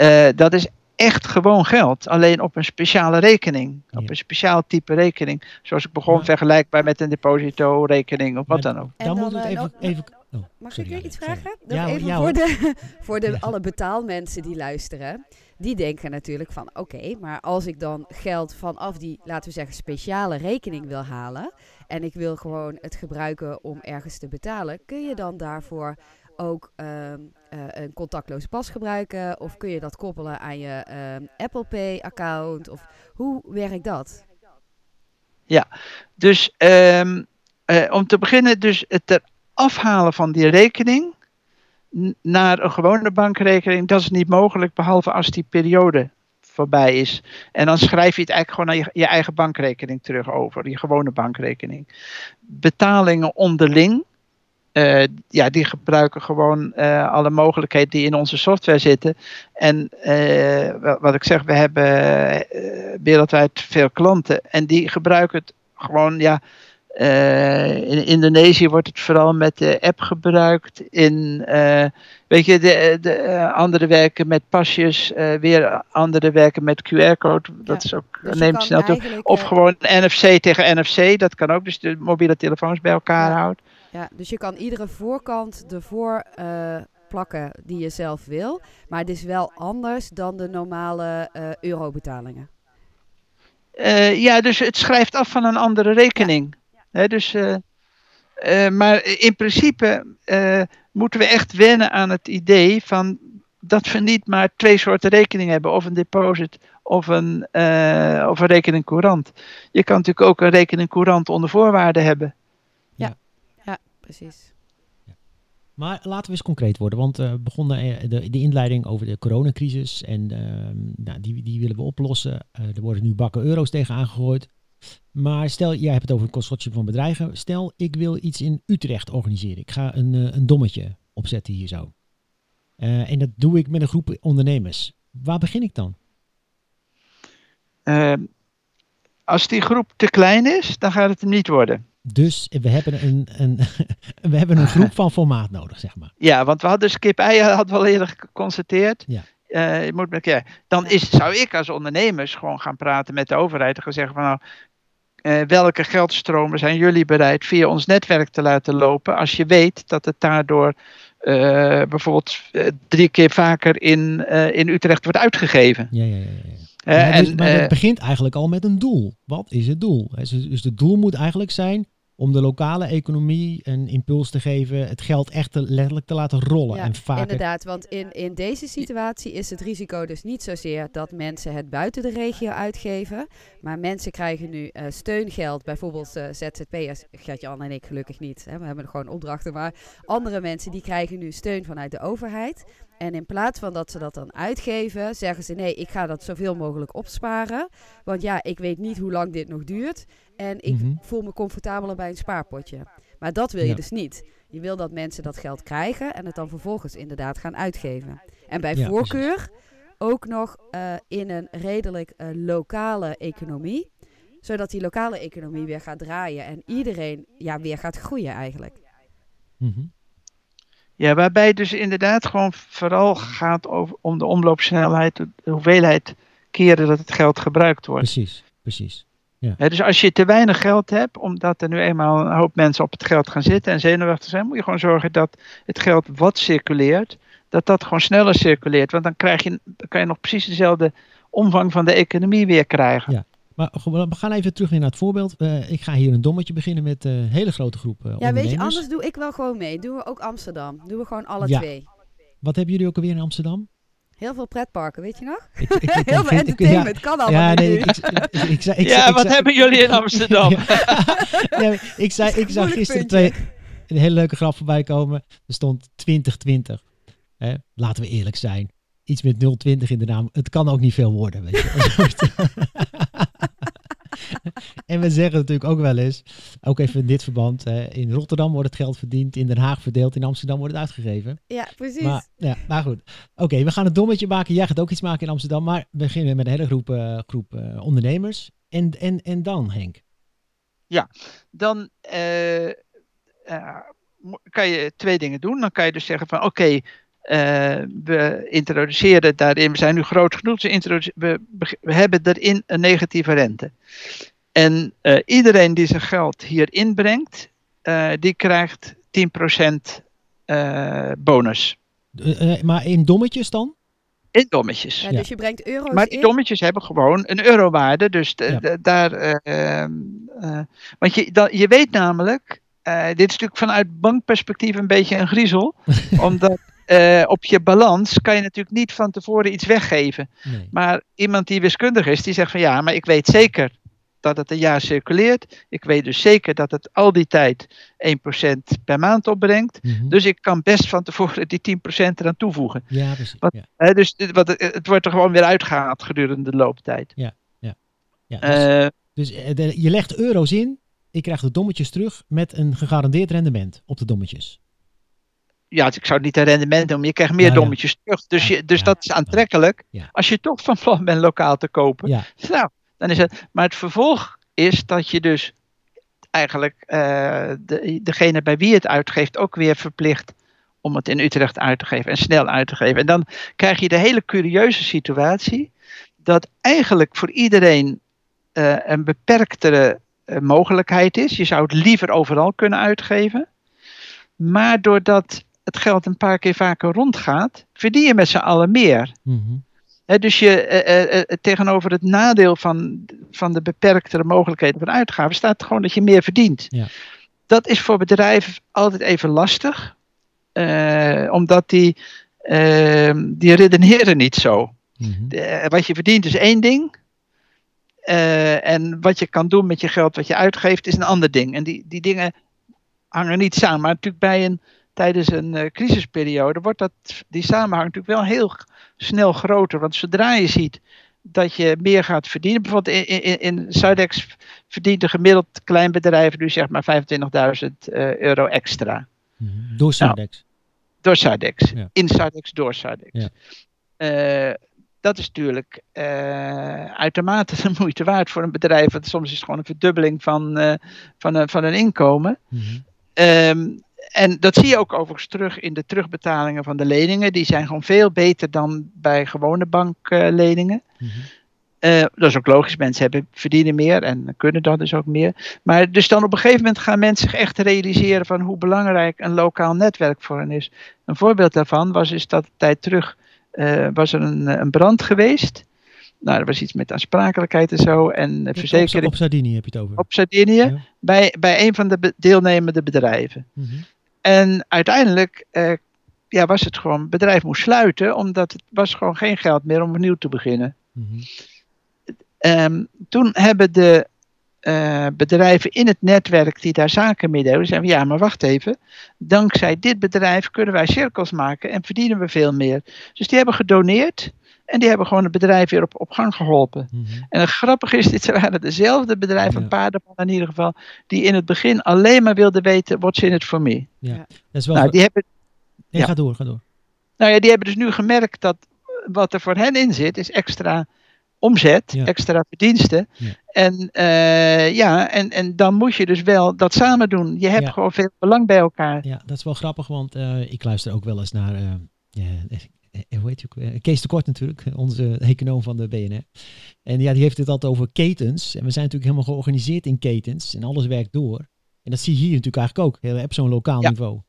Eh, dat is echt gewoon geld, alleen op een speciale rekening. Ja. Op een speciaal type rekening. Zoals ik begon, vergelijkbaar met een deposito-rekening of wat dan ook. En Dan, dan, moeten we eh, het even... nog- even oh, Mag sorry, ik weer iets vragen? Ja, even ja, voor, de, voor de Ja. alle betaalmensen die luisteren. Die denken natuurlijk van oké, maar als ik dan geld vanaf die, laten we zeggen, speciale rekening wil halen. En ik wil gewoon het gebruiken om ergens te betalen. Kun je dan daarvoor ook eh, een contactloze pas gebruiken? Of kun je dat koppelen aan je ehm, Apple Pay account? Of hoe werkt dat? Dus ehm, eh, om te beginnen, dus het eraf halen van die rekening naar een gewone bankrekening, dat is niet mogelijk, behalve als die periode voorbij is. En dan schrijf je het eigenlijk gewoon naar je, je eigen bankrekening terug over, je gewone bankrekening. Betalingen onderling, eh, ja, die gebruiken gewoon eh, alle mogelijkheden die in onze software zitten. En eh, wa- wat ik zeg, we hebben wereldwijd veel klanten en die gebruiken het gewoon, ja, in Indonesië wordt het vooral met de app gebruikt. In, weet je, de, de andere werken met pasjes, weer andere werken met QR-code. Dat is ook, dus neemt snel toe. Of gewoon NFC tegen NFC, dat kan ook, dus de mobiele telefoons bij elkaar ja. houdt. Ja, dus je kan iedere voorkant ervoor plakken die je zelf wil. Maar het is wel anders dan de normale eurobetalingen. ja, dus het schrijft af van een andere rekening. He, dus, uh, uh, maar in principe uh, moeten we echt wennen aan het idee van dat we niet maar twee soorten rekening hebben, of een deposit of een, of een rekening courant. Je kan natuurlijk ook een rekening courant onder voorwaarden hebben. Ja precies. Maar laten we eens concreet worden, want we uh, begonnen de, de, inleiding over de coronacrisis en uh, nou, die, die willen we oplossen. Uh, er worden nu bakken euro's tegen aangegooid. Maar stel, jij hebt het over een consortium van bedrijven. Stel, ik wil iets in Utrecht organiseren. Ik ga een, een dommetje opzetten hier zo. Uh, en dat doe ik met een groep ondernemers. Waar begin ik dan? Uh, als die groep te klein is, dan gaat het hem niet worden. Dus we hebben een, een, we hebben een groep van formaat nodig, zeg maar. Ja, want we hadden dus kip ei had wel eerder geconstateerd. Ja. Uh, je moet met, ja, dan is, zou ik als ondernemers gewoon gaan praten met de overheid en gaan zeggen van nou, uh, welke geldstromen zijn jullie bereid via ons netwerk te laten lopen als je weet dat het daardoor uh, bijvoorbeeld drie keer vaker in, in Utrecht wordt uitgegeven. Ja, ja, ja. ja. Ja dus, en, maar het begint eigenlijk al met een doel. Wat is het doel? Dus het doel moet eigenlijk zijn om de lokale economie een impuls te geven, het geld echt te, letterlijk te laten rollen. Ja, en vaker... inderdaad, want in, in deze situatie is het risico dus niet zozeer dat mensen het buiten de regio uitgeven, maar mensen krijgen nu uh, steungeld, bijvoorbeeld uh, ZZP'ers, Gert-Jan en ik gelukkig niet, hè, we hebben gewoon opdrachten, maar andere mensen die krijgen nu steun vanuit de overheid. En in plaats van dat ze dat dan uitgeven, zeggen ze nee, ik ga dat zoveel mogelijk opsparen. Want ja, ik weet niet hoe lang dit nog duurt. En ik Mhm. voel me comfortabeler bij een spaarpotje. Maar dat wil je Ja. dus niet. Je wil dat mensen dat geld krijgen en het dan vervolgens inderdaad gaan uitgeven. En bij Ja, voorkeur ook nog eh, in een redelijk eh, lokale economie. Zodat die lokale economie weer gaat draaien en iedereen ja, weer gaat groeien eigenlijk. Mhm. Ja, waarbij het dus inderdaad gewoon vooral gaat over, om de omloopsnelheid, de hoeveelheid keren dat het geld gebruikt wordt. Precies, precies. Hè, dus als je te weinig geld hebt, omdat er nu eenmaal een hoop mensen op het geld gaan zitten en zenuwachtig zijn, moet je gewoon zorgen dat het geld wat circuleert, dat dat gewoon sneller circuleert. Want dan, krijg je, dan kan je nog precies dezelfde omvang van de economie weer krijgen. Ja. Maar we gaan even terug weer naar het voorbeeld. Eh, ik ga hier een dommetje beginnen met een hele grote groep eh Ja, weet je, anders doe ik wel gewoon mee. Doen we ook Amsterdam. Doen we gewoon alle Ja. twee. Wat hebben jullie ook alweer in Amsterdam? Heel veel pretparken, weet je nog? Ik, ik, ik- Heel veel entertainment kan allemaal Ja, niet nee, nu. ik, ik, ik, ik zei- ik ja, wat zei- hebben jullie in Amsterdam? Nee, ik, zei, ik zag gisteren puntje. twee, een hele leuke grap voorbij komen. Er stond 2020. Hè? Laten we eerlijk zijn. Iets met 020 in de naam. Het kan ook niet veel worden. Weet je. en we zeggen natuurlijk ook wel eens, ook even in dit verband. Hè, in Rotterdam wordt het geld verdiend, in Den Haag verdeeld, in Amsterdam wordt het uitgegeven. Ja, precies. Maar, ja, maar goed. Oké, we gaan het dommetje maken. Jij gaat ook iets maken in Amsterdam. Maar we beginnen met een hele groep, eh, groep eh, ondernemers. En, en, en dan, Henk? dan eh, eh, kan je twee dingen doen. Dan kan je dus zeggen van oké, we introduceren daarin, we zijn nu groot genoeg, we, we hebben erin een negatieve rente. En eh, iedereen die zijn geld hier inbrengt, eh, die krijgt 10% eh, bonus. Eh, eh, maar in dommetjes dan? In dommetjes. ja, dus je brengt euro's Maar die in. dommetjes hebben gewoon een eurowaarde. Dus de- Ja. de- daar. eh, ehm, eh, want je, dan, je weet namelijk. eh, dit is natuurlijk vanuit bankperspectief een beetje een griezel. omdat eh, op je balans kan je natuurlijk niet van tevoren iets weggeven. Nee. Maar iemand die wiskundig is, die zegt van ja, maar ik weet zeker dat het een jaar circuleert. Ik weet dus zeker dat het al die tijd 1% per maand opbrengt. Mhm. Dus ik kan best van tevoren die 10% eraan toevoegen. ja, precies. Ja. Hè, dus wat, het wordt er gewoon weer uitgehaald gedurende de looptijd. Ja, dus, Eh, dus eh, de- je legt euro's in, ik krijg de dommetjes terug met een gegarandeerd rendement op de dommetjes. Ja, ik zou het niet een rendement noemen. Je krijgt meer Ja, ja. dommetjes terug. Dus, je, dus ja, dat is aantrekkelijk. Als je toch van plan bent lokaal te kopen. Nou, dan is het. Maar het vervolg is dat je dus eigenlijk uh, de, degene bij wie het uitgeeft ook weer verplicht om het in Utrecht uit te geven en snel uit te geven. En dan krijg je de hele curieuze situatie dat eigenlijk voor iedereen uh, een beperktere uh, mogelijkheid is. Je zou het liever overal kunnen uitgeven. Maar doordat het geld een paar keer vaker rondgaat, verdien je met z'n allen meer. Mm dus je, uh, tegenover het nadeel van, van de beperktere mogelijkheden van uitgaven staat gewoon dat je meer verdient. Ja. Dat is voor bedrijven altijd even lastig, omdat die, ehm, die redeneren niet zo. Mm wat je verdient is één ding. en wat je kan doen met je geld wat je uitgeeft is een ander ding. En die, die dingen hangen niet samen. Maar natuurlijk bij een, tijdens een crisisperiode wordt dat, die samenhang natuurlijk wel heel snel groter. Want zodra je ziet dat je meer gaat verdienen. Bijvoorbeeld in, in, in Zuidex verdient een gemiddeld klein bedrijf nu zeg maar 25.000 uh, euro extra. Mhm. Door Zuidex? Nou, door Zuidex. In Zuidex, door Zuidex. Ja. Uh, dat is natuurlijk uh, uitermate de moeite waard voor een bedrijf. Want soms is het gewoon een verdubbeling van, uh, van, een, van een inkomen. Mm -hmm. um, en dat zie je ook overigens terug in de terugbetalingen van de leningen. Die zijn gewoon veel beter dan bij gewone bankleningen. Mm -hmm. uh, dat is ook logisch, mensen hebben, verdienen meer en kunnen dat dus ook meer. Maar dus dan op een gegeven moment gaan mensen zich echt realiseren van hoe belangrijk een lokaal netwerk voor hen is. Een voorbeeld daarvan was is dat een tijd terug uh, was er een, een brand geweest. Nou, er was iets met aansprakelijkheid en zo. En verzekering. Op, op Sardinië heb je het over. Op Sardinië, ja. bij, bij een van de deelnemende bedrijven. Mm -hmm. En uiteindelijk uh, ja, was het gewoon, het bedrijf moest sluiten, omdat het was gewoon geen geld meer om opnieuw te beginnen. Mm -hmm. um, toen hebben de uh, bedrijven in het netwerk die daar zaken mee deden, zeiden ja, maar wacht even, dankzij dit bedrijf kunnen wij cirkels maken en verdienen we veel meer. Dus die hebben gedoneerd. En die hebben gewoon het bedrijf weer op, op gang geholpen. Mm -hmm. En het grappige is, dit waren dezelfde bedrijven, ja. paardenman in ieder geval, die in het begin alleen maar wilden weten, what's in it for me. Ja, dat is wel... Nou, die hebben, nee, ja. ga door, ga door. Nou ja, die hebben dus nu gemerkt dat wat er voor hen in zit, is extra omzet, ja. extra verdiensten. Ja. En, uh, ja, en, en dan moet je dus wel dat samen doen. Je hebt gewoon veel belang bij elkaar. Ja, dat is wel grappig, want uh, ik luister ook wel eens naar... Uh, hoe heet je? Kees de Kort natuurlijk, onze econoom van de BNR. En ja, die heeft het altijd over ketens. En we zijn natuurlijk helemaal georganiseerd in ketens. En alles werkt door. En dat zie je hier natuurlijk eigenlijk ook. Je hebt zo'n lokaal ja. niveau.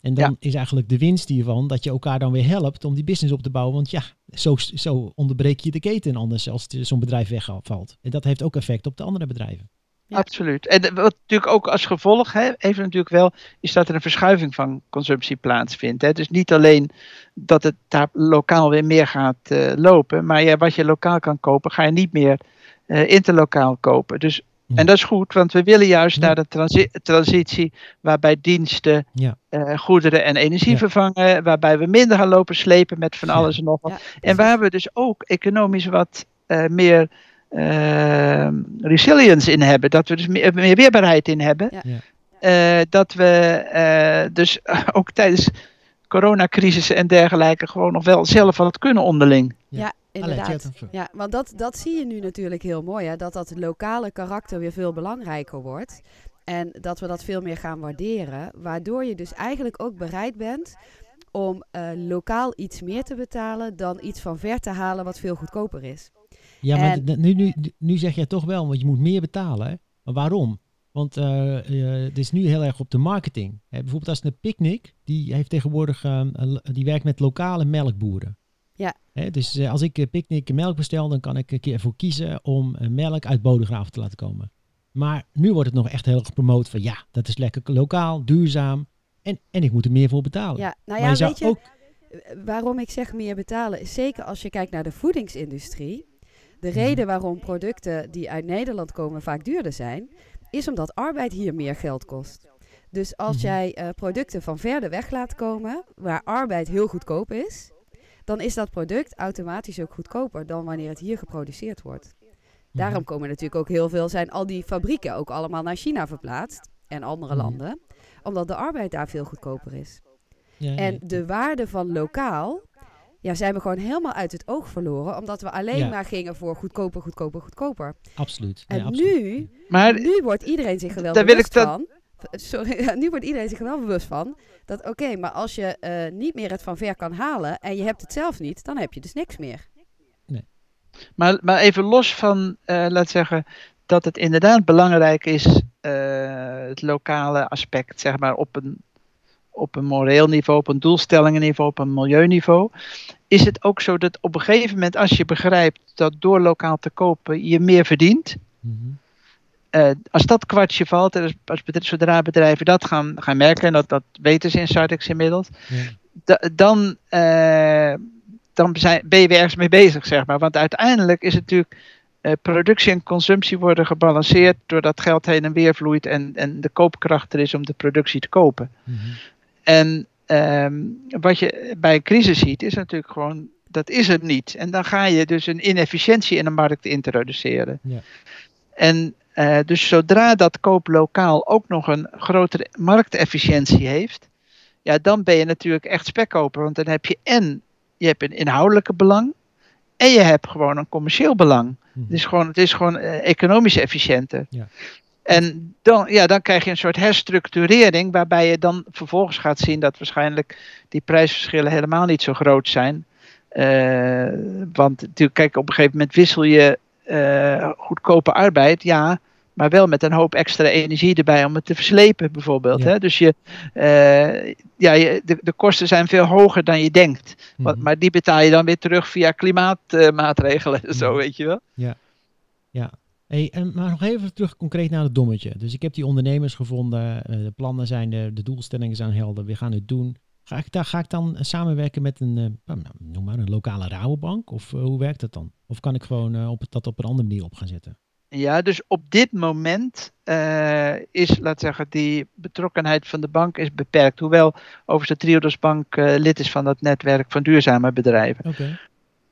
En dan ja. is eigenlijk de winst hiervan dat je elkaar dan weer helpt om die business op te bouwen. Want ja, zo, zo onderbreek je de keten anders als zo'n bedrijf wegvalt. En dat heeft ook effect op de andere bedrijven. Ja. Absoluut. En wat natuurlijk ook als gevolg hè, heeft natuurlijk wel, is dat er een verschuiving van consumptie plaatsvindt. Hè. Dus niet alleen dat het daar lokaal weer meer gaat uh, lopen, maar ja, wat je lokaal kan kopen, ga je niet meer uh, interlokaal kopen. Dus, ja. En dat is goed, want we willen juist ja. naar de transi transitie waarbij diensten, uh, goederen en energie vervangen, waarbij we minder gaan lopen slepen met van alles en nog wat. En waar we dus ook economisch wat meer uh, resilience in hebben. Dat we dus meer, meer weerbaarheid in hebben. Ja. Uh, dat we uh, dus ook tijdens coronacrisis en dergelijke gewoon nog wel zelf wat kunnen onderling. Ja, inderdaad. Ja, want dat, dat zie je nu natuurlijk heel mooi. Hè? Dat dat lokale karakter weer veel belangrijker wordt. En dat we dat veel meer gaan waarderen. Waardoor je dus eigenlijk ook bereid bent om uh, lokaal iets meer te betalen dan iets van ver te halen wat veel goedkoper is. Ja, maar en... nu, nu, nu zeg jij toch wel, want je moet meer betalen. Hè? Maar waarom? Want uh, uh, het is nu heel erg op de marketing. Hè, bijvoorbeeld als een Picnic, die heeft tegenwoordig, uh, die werkt met lokale melkboeren. Ja. Hè, dus als ik Picnic melk bestel, dan kan ik een keer ervoor kiezen om melk uit Bodegraven te laten komen. Maar nu wordt het nog echt heel erg gepromoot van ja, dat is lekker lokaal, duurzaam en, en ik moet er meer voor betalen. Ja, nou ja, je weet je, ook... waarom ik zeg meer betalen is zeker als je kijkt naar de voedingsindustrie. De Mhm. reden waarom producten die uit Nederland komen vaak duurder zijn, is omdat arbeid hier meer geld kost. Dus als Mhm. jij uh, producten van verder weg laat komen, waar arbeid heel goedkoop is, dan is dat product automatisch ook goedkoper dan wanneer het hier geproduceerd wordt. Daarom Mhm. komen natuurlijk ook heel veel, zijn al die fabrieken ook allemaal naar China verplaatst en andere landen, omdat de arbeid daar veel goedkoper is. En de waarde van lokaal ja, zijn we gewoon helemaal uit het oog verloren. Omdat we alleen Ja. maar gingen voor goedkoper, goedkoper, goedkoper. Absoluut. En Nee, absoluut. nu, Maar nu wordt iedereen zich er wel Daar wil bewust ik dat- van. Sorry, ja, nu wordt iedereen zich er wel bewust van. Dat oké, maar als je eh, niet meer het van ver kan halen en je hebt het zelf niet, dan heb je dus niks meer. Maar, maar even los van, eh laat zeggen, dat het inderdaad belangrijk is, eh, het lokale aspect, zeg maar, op een, op een moreel niveau, op een doelstellingenniveau, op een milieuniveau. Is het ook zo dat op een gegeven moment, als je begrijpt dat door lokaal te kopen je meer verdient, Mhm. eh, als dat kwartje valt, en als, zodra bedrijven dat gaan, gaan merken, en dat, dat weten ze in Sardex inmiddels, Ja. dan, eh, dan zijn, ben je weer ergens mee bezig, zeg maar. Want uiteindelijk is het natuurlijk. eh, productie en consumptie worden gebalanceerd doordat geld heen en weer vloeit en, en de koopkracht er is om de productie te kopen. Mhm. En ehm, wat je bij een crisis ziet, is natuurlijk gewoon, dat is het niet. En dan ga je dus een inefficiëntie in de markt introduceren. Ja. En eh, dus zodra dat koop lokaal ook nog een grotere marktefficiëntie heeft, ja, dan ben je natuurlijk echt spekkoper. Want dan heb je en je hebt een inhoudelijke belang en je hebt gewoon een commercieel belang. Mhm. Het is gewoon, het is gewoon eh, economisch efficiënter. Ja. En dan, ja, dan krijg je een soort herstructurering, waarbij je dan vervolgens gaat zien dat waarschijnlijk die prijsverschillen helemaal niet zo groot zijn. Eh, want natuurlijk, kijk, op een gegeven moment wissel je eh, goedkope arbeid, ja, maar wel met een hoop extra energie erbij om het te verslepen, bijvoorbeeld. Ja. Hè? Dus je, eh, ja, je, de, de kosten zijn veel hoger dan je denkt. Mhm. maar die betaal je dan weer terug via klimaatmaatregelen en zo, Mhm. weet je wel. Ja. Hey, en, maar nog even terug concreet naar het dommetje. Dus ik heb die ondernemers gevonden, eh, de plannen zijn er, de doelstellingen zijn helder, we gaan het doen. Ga ik, daar, ga ik dan eh, samenwerken met een, eh, nou, noem maar, een lokale Rabobank? Of hoe werkt dat dan? Of kan ik gewoon op, dat op een andere manier op gaan zetten? Ja, dus op dit moment is, laat zeggen, die betrokkenheid van de bank is beperkt. Hoewel overigens de Triodos Bank lid is van dat netwerk van duurzame bedrijven. Oké.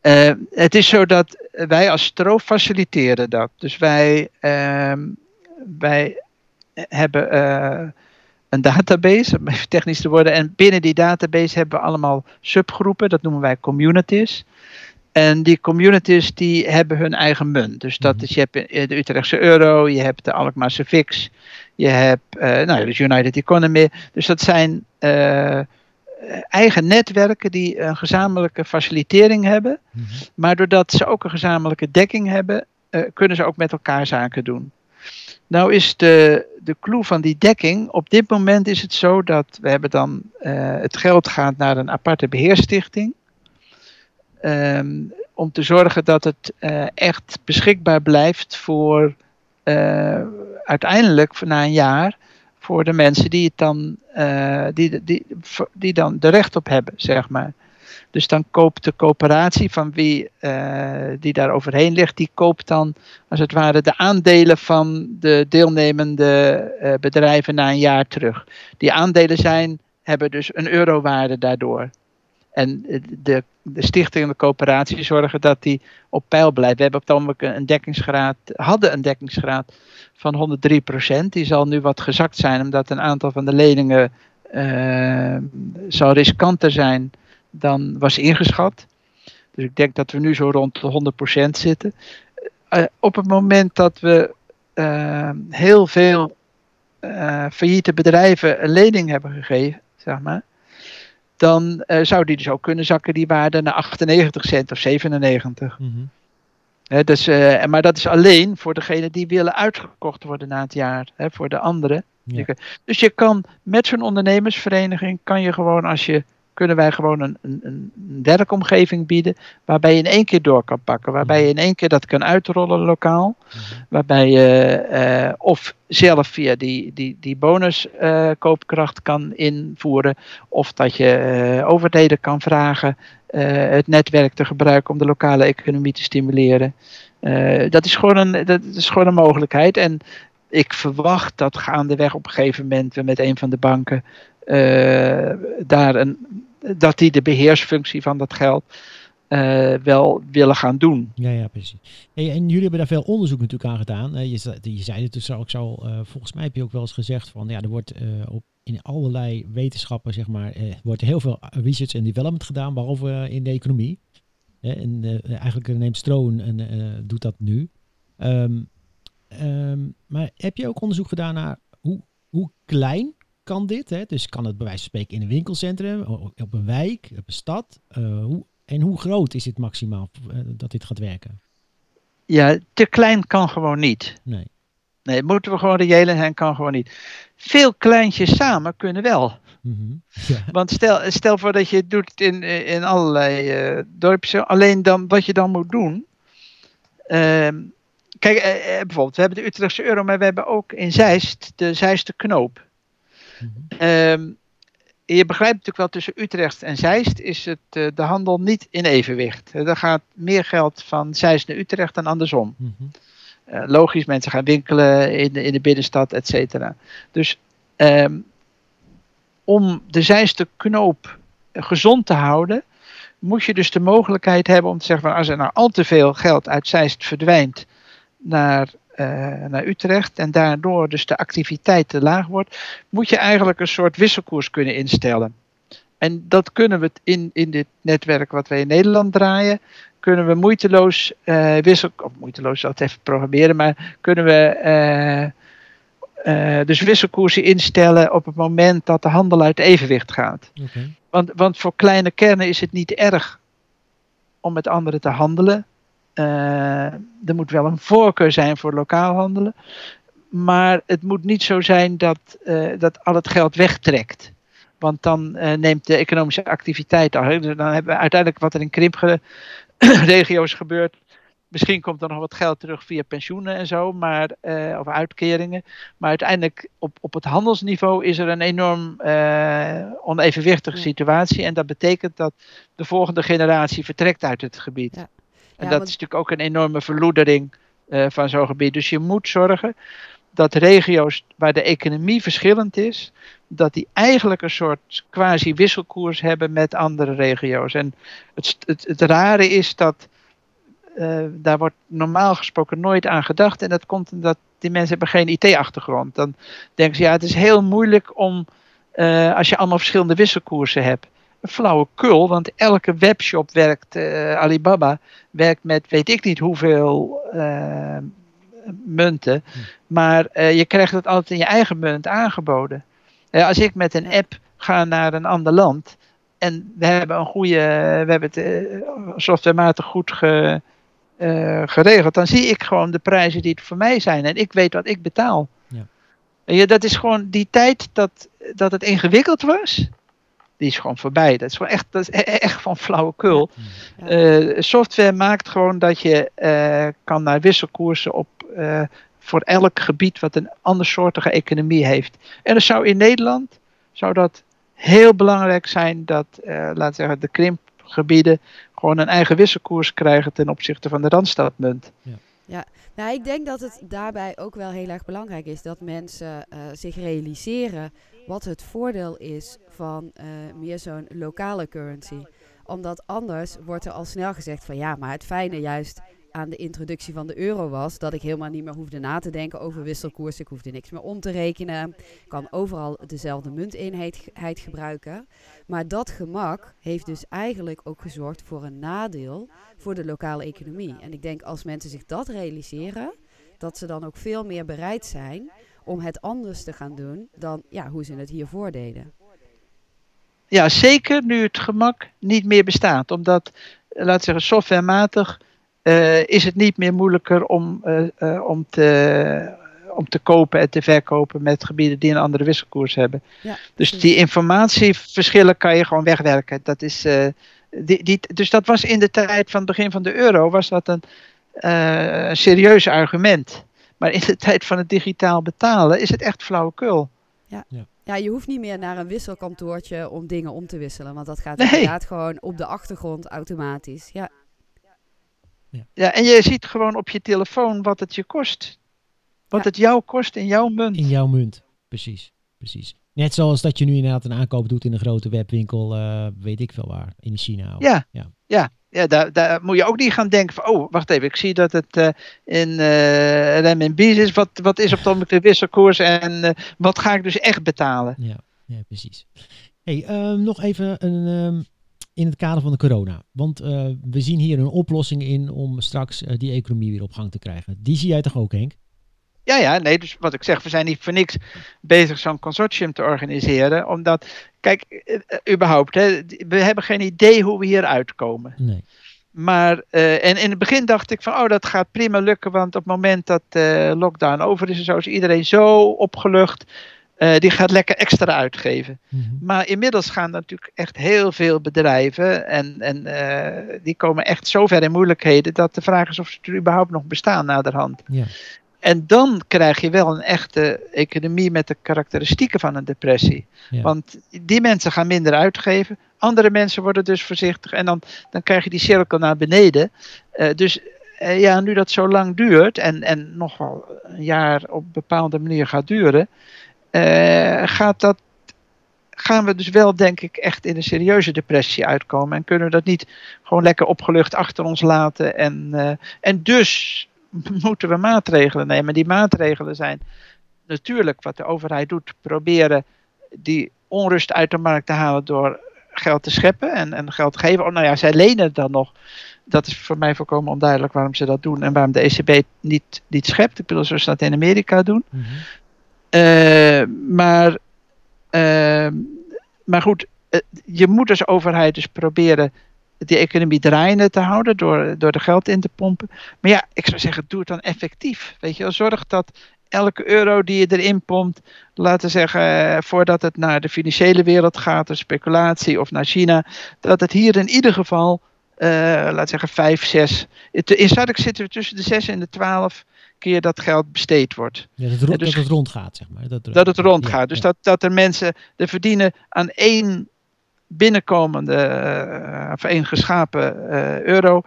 Eh, het is zo dat wij als Stro faciliteren dat. Dus wij, ehm, wij hebben eh, een database, om even technisch te worden. En binnen die database hebben we allemaal subgroepen, dat noemen wij communities. En die communities die hebben hun eigen munt. Dus dat Mhm. is, je hebt de Utrechtse euro, je hebt de Alkmaarse fix, je hebt eh nou, ja, de United Economy. Dus dat zijn eigen netwerken die een gezamenlijke facilitering hebben. Mhm. Maar doordat ze ook een gezamenlijke dekking hebben, eh, kunnen ze ook met elkaar zaken doen. Nou is de, de clue van die dekking, op dit moment is het zo dat we hebben dan, eh, het geld gaat naar een aparte beheerstichting. Ehm, om te zorgen dat het eh, echt beschikbaar blijft voor eh, uiteindelijk na een jaar voor de mensen die het dan, eh, die, die, die dan de recht op hebben, zeg maar. Dus dan koopt de coöperatie van wie eh, die daar overheen ligt, die koopt dan als het ware de aandelen van de deelnemende eh, bedrijven na een jaar terug. Die aandelen zijn, hebben dus een eurowaarde daardoor. En de, de stichting en de coöperatie zorgen dat die op peil blijft. We hebben op het ogenblik een dekkingsgraad, hadden een dekkingsgraad van 103%. Die zal nu wat gezakt zijn, omdat een aantal van de leningen eh, zal riskanter zijn dan was ingeschat. Dus ik denk dat we nu zo rond de 100% zitten. Eh, op het moment dat we eh, heel veel failliete bedrijven een lening hebben gegeven, zeg maar, dan eh, zou die dus ook kunnen zakken, die waarde naar 98 cent of 97. Mhm. Dus, eh, maar dat is alleen voor degenen die willen uitgekocht worden na het jaar. Hè, voor de anderen. Ja. Dus je kan met zo'n ondernemersvereniging, kan je gewoon als je, kunnen wij gewoon een, een, een werkomgeving bieden. Waarbij je in één keer door kan pakken. Waarbij je in één keer dat kan uitrollen lokaal. Mhm. Waarbij je eh, of zelf via die, die, die bonuskoopkracht kan invoeren. Of dat je eh, overheden kan vragen eh, het netwerk te gebruiken om de lokale economie te stimuleren. Eh, dat, is gewoon een, dat is gewoon een mogelijkheid. En ik verwacht dat gaandeweg op een gegeven moment we met een van de banken eh, daar een, dat die de beheersfunctie van dat geld eh, wel willen gaan doen. Ja, ja, precies. En jullie hebben daar veel onderzoek natuurlijk aan gedaan. Je, je zei het dus ook zo, eh, volgens mij heb je ook wel eens gezegd van, ja, er wordt eh, op in allerlei wetenschappen, zeg maar, wordt heel veel research en development gedaan, behalve eh, in de economie. En eigenlijk neemt Stroon en doet dat nu. Ehm, ehm, maar heb je ook onderzoek gedaan naar hoe, hoe klein kan dit? Hè? Dus kan het bij wijze van spreken in een winkelcentrum, op een wijk, op een stad? Eh, hoe, en hoe groot is dit maximaal eh, dat dit gaat werken? Ja, te klein kan gewoon niet. Nee. Nee, moeten we gewoon reëel zijn, kan gewoon niet. Veel kleintjes samen kunnen wel. Mhm. Ja. Want stel, stel voor dat je het doet in, in allerlei eh dorpjes. Alleen dan, wat je dan moet doen. ehm, kijk, bijvoorbeeld, we hebben de Utrechtse euro, maar we hebben ook in Zeist de Zeiste knoop. Mhm. Ehm, je begrijpt natuurlijk wel, tussen Utrecht en Zeist is het, eh, de handel niet in evenwicht. Er gaat meer geld van Zeist naar Utrecht dan andersom. Mhm. Eh, logisch, mensen gaan winkelen in de, in de binnenstad, et cetera. Dus ehm, om de zijste knoop gezond te houden, moet je dus de mogelijkheid hebben om te zeggen: van als er nou al te veel geld uit Zeist verdwijnt naar, eh, naar Utrecht en daardoor dus de activiteit te laag wordt, moet je eigenlijk een soort wisselkoers kunnen instellen. En dat kunnen we in, in dit netwerk wat wij in Nederland draaien, kunnen we moeiteloos eh wissel, of moeiteloos even programmeren, maar kunnen we eh, eh, dus wisselkoersen instellen op het moment dat de handel uit evenwicht gaat. Want, want voor kleine kernen is het niet erg om met anderen te handelen. Eh, er moet wel een voorkeur zijn voor lokaal handelen. Maar het moet niet zo zijn dat, eh, dat al het geld wegtrekt. Want dan eh, neemt de economische activiteit af. Dus Dan hebben we uiteindelijk wat er in krimpregio's gebeurt. Misschien komt er nog wat geld terug via pensioenen en zo, maar, eh, of uitkeringen. Maar uiteindelijk op, op het handelsniveau is er een enorm onevenwichtige situatie. En dat betekent dat de volgende generatie vertrekt uit het gebied. Ja. En Ja, dat want- is natuurlijk ook een enorme verloedering eh, van zo'n gebied. Dus je moet zorgen dat regio's waar de economie verschillend is, dat die eigenlijk een soort quasi-wisselkoers hebben met andere regio's. En het, het, het rare is dat eh, daar wordt normaal gesproken nooit aan gedacht. En dat komt omdat die mensen hebben geen IT-achtergrond. Dan denken ze, ja, het is heel moeilijk om, eh, als je allemaal verschillende wisselkoersen hebt. Een flauwekul, want elke webshop werkt, eh, Alibaba werkt met weet ik niet hoeveel eh, munten. Maar eh, je krijgt het altijd in je eigen munt aangeboden. Als ik met een app ga naar een ander land en we hebben een goede, we hebben het softwarematig goed ge, eh, geregeld, dan zie ik gewoon de prijzen die het voor mij zijn en ik weet wat ik betaal. Ja. Dat is gewoon die tijd dat, dat het ingewikkeld was, die is gewoon voorbij. Dat is gewoon echt, dat is e- e- echt van flauwekul. Ja. Eh, software maakt gewoon dat je eh, kan naar wisselkoersen op eh, voor elk gebied wat een andersoortige economie heeft. En dat zou in Nederland zou dat heel belangrijk zijn dat, eh laten we zeggen, de krimpgebieden gewoon een eigen wisselkoers krijgen ten opzichte van de Randstadmunt. Nou, ik denk dat het daarbij ook wel heel erg belangrijk is dat mensen eh, zich realiseren wat het voordeel is van eh, meer zo'n lokale currency. Omdat anders wordt er al snel gezegd van ja, maar het fijne juist aan de introductie van de euro was dat ik helemaal niet meer hoefde na te denken over wisselkoers. Ik hoefde niks meer om te rekenen. Ik kan overal dezelfde munteenheid gebruiken. Maar dat gemak heeft dus eigenlijk ook gezorgd voor een nadeel voor de lokale economie. En ik denk als mensen zich dat realiseren, dat ze dan ook veel meer bereid zijn om het anders te gaan doen dan ja, hoe ze het hiervoor deden. Ja, zeker nu het gemak niet meer bestaat. Omdat, eh, laten we zeggen, softwarematig eh, is het niet meer moeilijker om, eh, om, te, om te kopen en te verkopen met gebieden die een andere wisselkoers hebben. Ja, Dus die informatieverschillen kan je gewoon wegwerken. Dat is, die, die, dus dat was in de tijd van het begin van de euro was dat een serieus argument. Maar in de tijd van het digitaal betalen is het echt flauwekul. Ja, je hoeft niet meer naar een wisselkantoortje om dingen om te wisselen. Want dat gaat Nee. inderdaad gewoon op de achtergrond automatisch. Ja, Ja, en je ziet gewoon op je telefoon wat het je kost. Wat Ja. het jou kost in jouw munt. In jouw munt. Precies, precies. Net zoals dat je nu inderdaad een aankoop doet in een grote webwinkel, eh, weet ik veel waar, in China. of- Ja, Ja. Ja. ja, daar, daar moet je ook niet gaan denken van, oh, wacht even, ik zie dat het eh, in RMB is. Wat, wat is op moment de wisselkoers en eh, wat ga ik dus echt betalen? ja. Ja, precies. Hey, ehm, nog even een, ehm, in het kader van de corona. Want we zien hier een oplossing in om straks die economie weer op gang te krijgen. Die zie jij toch ook, Henk? Ja, ja, nee, dus wat ik zeg, we zijn niet voor niks bezig zo'n consortium te organiseren. Omdat, kijk, eh, überhaupt, hè, we hebben geen idee hoe we hier uitkomen. Nee. Maar, eh, en in het begin dacht ik van, oh, dat gaat prima lukken, want op het moment dat de lockdown over is en zo, is iedereen zo opgelucht. die gaat lekker extra uitgeven. Mhm. Maar inmiddels gaan er natuurlijk echt heel veel bedrijven en, en die komen echt zo ver in moeilijkheden dat de vraag is of ze er überhaupt nog bestaan naderhand. Ja. En dan krijg je wel een echte economie met de karakteristieken van een depressie. Ja. Want die mensen gaan minder uitgeven. Andere mensen worden dus voorzichtig. En dan, dan krijg je die cirkel naar beneden. Eh, dus eh, ja, nu dat zo lang duurt. En, en nog wel een jaar op een bepaalde manier gaat duren. eh, gaat dat, gaan we dus wel, denk ik, echt in een serieuze depressie uitkomen. En kunnen we dat niet gewoon lekker opgelucht achter ons laten. En, en dus moeten we maatregelen nemen. Die maatregelen zijn natuurlijk wat de overheid doet, proberen die onrust uit de markt te halen door geld te scheppen en, en geld te geven. Oh, nou ja, zij lenen het dan nog. Dat is voor mij volkomen onduidelijk waarom ze dat doen en waarom de ECB niet, niet schept. Ik bedoel, zoals ze dat in Amerika doen. Mhm. Eh, maar, eh, maar goed, eh, je moet als overheid dus proberen die economie draaiende te houden door, door er geld in te pompen. Maar ja, ik zou zeggen, doe het dan effectief. Weet je wel, zorg dat elke euro die je erin pompt, laten we zeggen, eh, voordat het naar de financiële wereld gaat, de speculatie of naar China, dat het hier in ieder geval, eh laten we zeggen, vijf, zes. het- In Zuid zitten we tussen de zes en de twaalf keer dat geld besteed wordt Ja, dat, ro- dus- dat het rondgaat, zeg maar. Dat, dat het rondgaat. Ja, dus ja. dat, dat er mensen er verdienen aan één binnenkomende eh, of één geschapen eh, euro.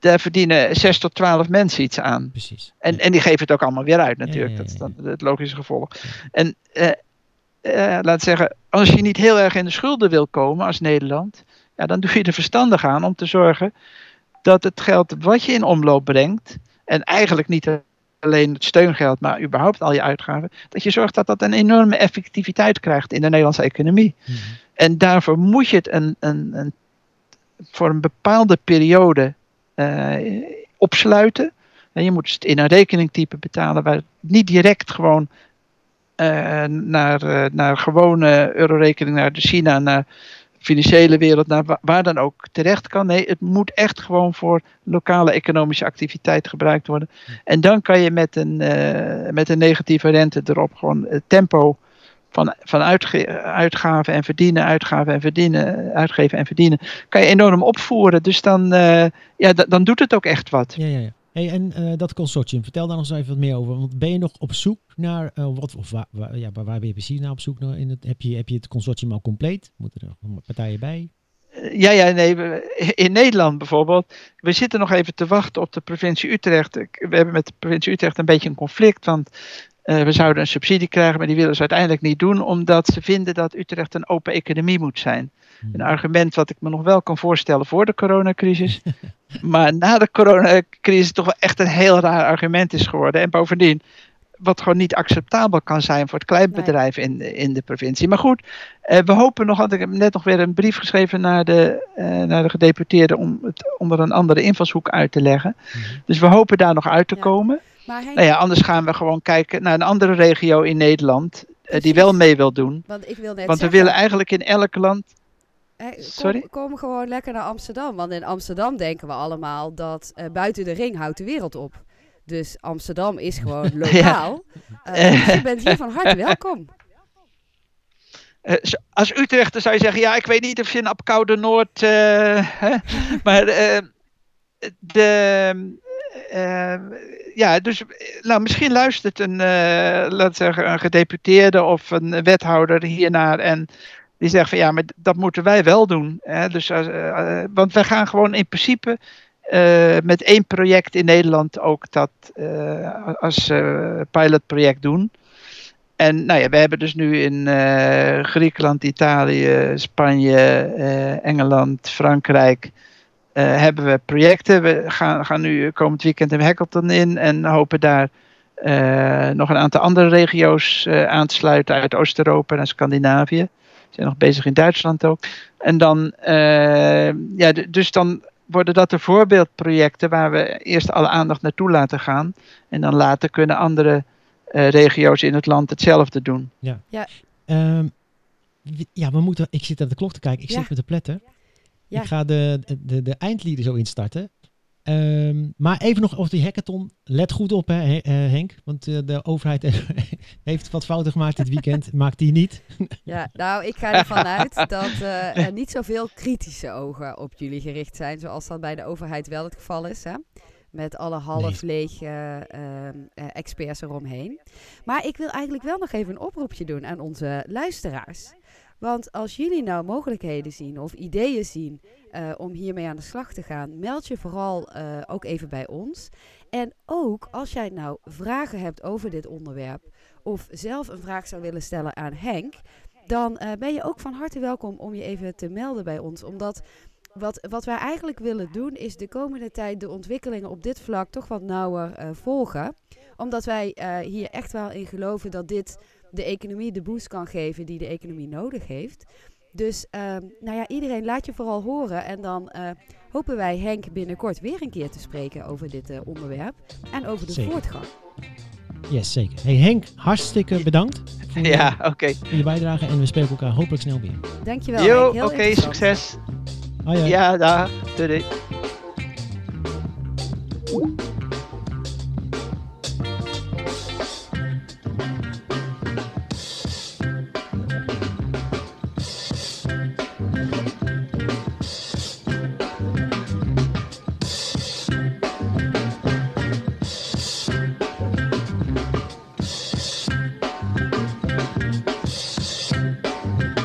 Daar verdienen 6 tot 12 mensen iets aan. Precies. En, en die geven het ook allemaal weer uit natuurlijk. ja, Dat is dan het logische gevolg. En eh, laat zeggen, als je niet heel erg in de schulden wil komen als Nederland. Ja, dan doe je er verstandig aan om te zorgen dat het geld wat je in omloop brengt. En eigenlijk niet alleen het steungeld, maar überhaupt al je uitgaven. Dat je zorgt dat dat een enorme effectiviteit krijgt in de Nederlandse economie. Mhm. En daarvoor moet je het een, een, een, voor een bepaalde periode eh, opsluiten. En je moet het in een rekeningtype betalen waar het niet direct gewoon eh, naar, eh, naar gewone eurorekening, naar de China, naar de financiële wereld, naar wa- waar dan ook terecht kan. Nee, het moet echt gewoon voor lokale economische activiteit gebruikt worden. En dan kan je met een, met een negatieve rente erop gewoon tempo van, van uitgaven en verdienen, uitgaven en verdienen, uitgeven en verdienen, kan je enorm opvoeren. Dus dan, eh, ja, da- dan doet het ook echt wat. Ja, ja, ja. Hey, en eh, dat consortium, vertel daar nog eens even wat meer over. Want ben je nog op zoek naar, eh, wat, of waar, waar- ja, waar, ben je precies naar op zoek naar? In het, heb, je, heb je het consortium al compleet? Moeten er nog partijen bij? Ja, ja, nee. In Nederland bijvoorbeeld. We zitten nog even te wachten op de provincie Utrecht. We hebben met de provincie Utrecht een beetje een conflict. Want eh, we zouden een subsidie krijgen, maar die willen ze uiteindelijk niet doen. Omdat ze vinden dat Utrecht een open economie moet zijn. Hmm. Een argument wat ik me nog wel kan voorstellen voor de coronacrisis. maar na de coronacrisis toch wel echt een heel raar argument is geworden. En bovendien, wat gewoon niet acceptabel kan zijn voor het kleinbedrijf in, de- in de provincie. Maar goed, eh, we hopen nog, had ik heb net nog weer een brief geschreven naar de, eh, naar de gedeputeerden om het onder een andere invalshoek uit te leggen. Mhm. Dus we hopen daar nog uit te Ja. komen. Maar Nou ja, anders gaan we gewoon kijken naar een andere regio in Nederland eh, die wel mee wil doen. want ik wil net Want we willen eigenlijk in elk land hè, kom, Sorry? kom gewoon lekker naar Amsterdam. Want in Amsterdam denken we allemaal dat eh, buiten de ring houdt de wereld op. Dus Amsterdam is gewoon lokaal. Eh, dus je bent hier van harte welkom. Z- als Utrechter zou je zeggen, ja, ik weet niet of je in Apkoude Noord. hè, maar de. Ja, dus eh, nou, misschien luistert een, eh laat zeggen, een gedeputeerde of een wethouder hiernaar en die zegt van ja, maar dat moeten wij wel doen. Hè? Dus, eh, want wij gaan gewoon in principe met één project in Nederland ook dat als pilotproject doen. En nou ja, we hebben dus nu in Griekenland, Italië, Spanje, Engeland, Frankrijk. Eh, hebben we projecten. We gaan, gaan nu komend weekend in Hackathon in en hopen daar eh, nog een aantal andere regio's eh, aan te sluiten uit Oost-Europa en Scandinavië. We zijn nog bezig in Duitsland ook. En dan, eh, ja, dus dan worden dat de voorbeeldprojecten waar we eerst alle aandacht naartoe laten gaan. En dan later kunnen andere eh, regio's in het land hetzelfde doen. Ehm, w- ja, we moeten. Ik zit naar de klok te kijken. Ik Ja. zit met de pletten. Ja. Ik ga de, de, de eindlieden zo instarten. Ehm, maar even nog over die hackathon. Let goed op, hè, eh, Henk. Want eh, de overheid heeft wat fouten gemaakt dit weekend. Maakt die niet. Ja, nou, ik ga ervan uit dat eh, er niet zoveel kritische ogen op jullie gericht zijn, zoals dat bij de overheid wel het geval is, hè? Met alle half leeg eh, ehm, eh, experts eromheen. Maar ik wil eigenlijk wel nog even een oproepje doen aan onze luisteraars. Want als jullie nou mogelijkheden zien of ideeën zien eh, om hiermee aan de slag te gaan, meld je vooral eh, ook even bij ons. En ook als jij nou vragen hebt over dit onderwerp, of zelf een vraag zou willen stellen aan Henk, dan eh, ben je ook van harte welkom om je even te melden bij ons. Omdat wat, wat wij eigenlijk willen doen, is de komende tijd de ontwikkelingen op dit vlak toch wat nauwer volgen. Omdat wij hier echt wel in geloven dat dit de economie de boost kan geven die de economie nodig heeft. Dus ehm, nou ja, iedereen laat je vooral horen. En dan eh, hopen wij Henk binnenkort weer een keer te spreken over dit eh, onderwerp. En over de Zeker. voortgang. Yes, zeker. Hey Henk, hartstikke bedankt voor, Ja, oké. voor je bijdrage. En we spreken elkaar hopelijk snel weer. Dankjewel Jo, oké, succes. Hoi, hoi. Ja, daar. Doei. doei.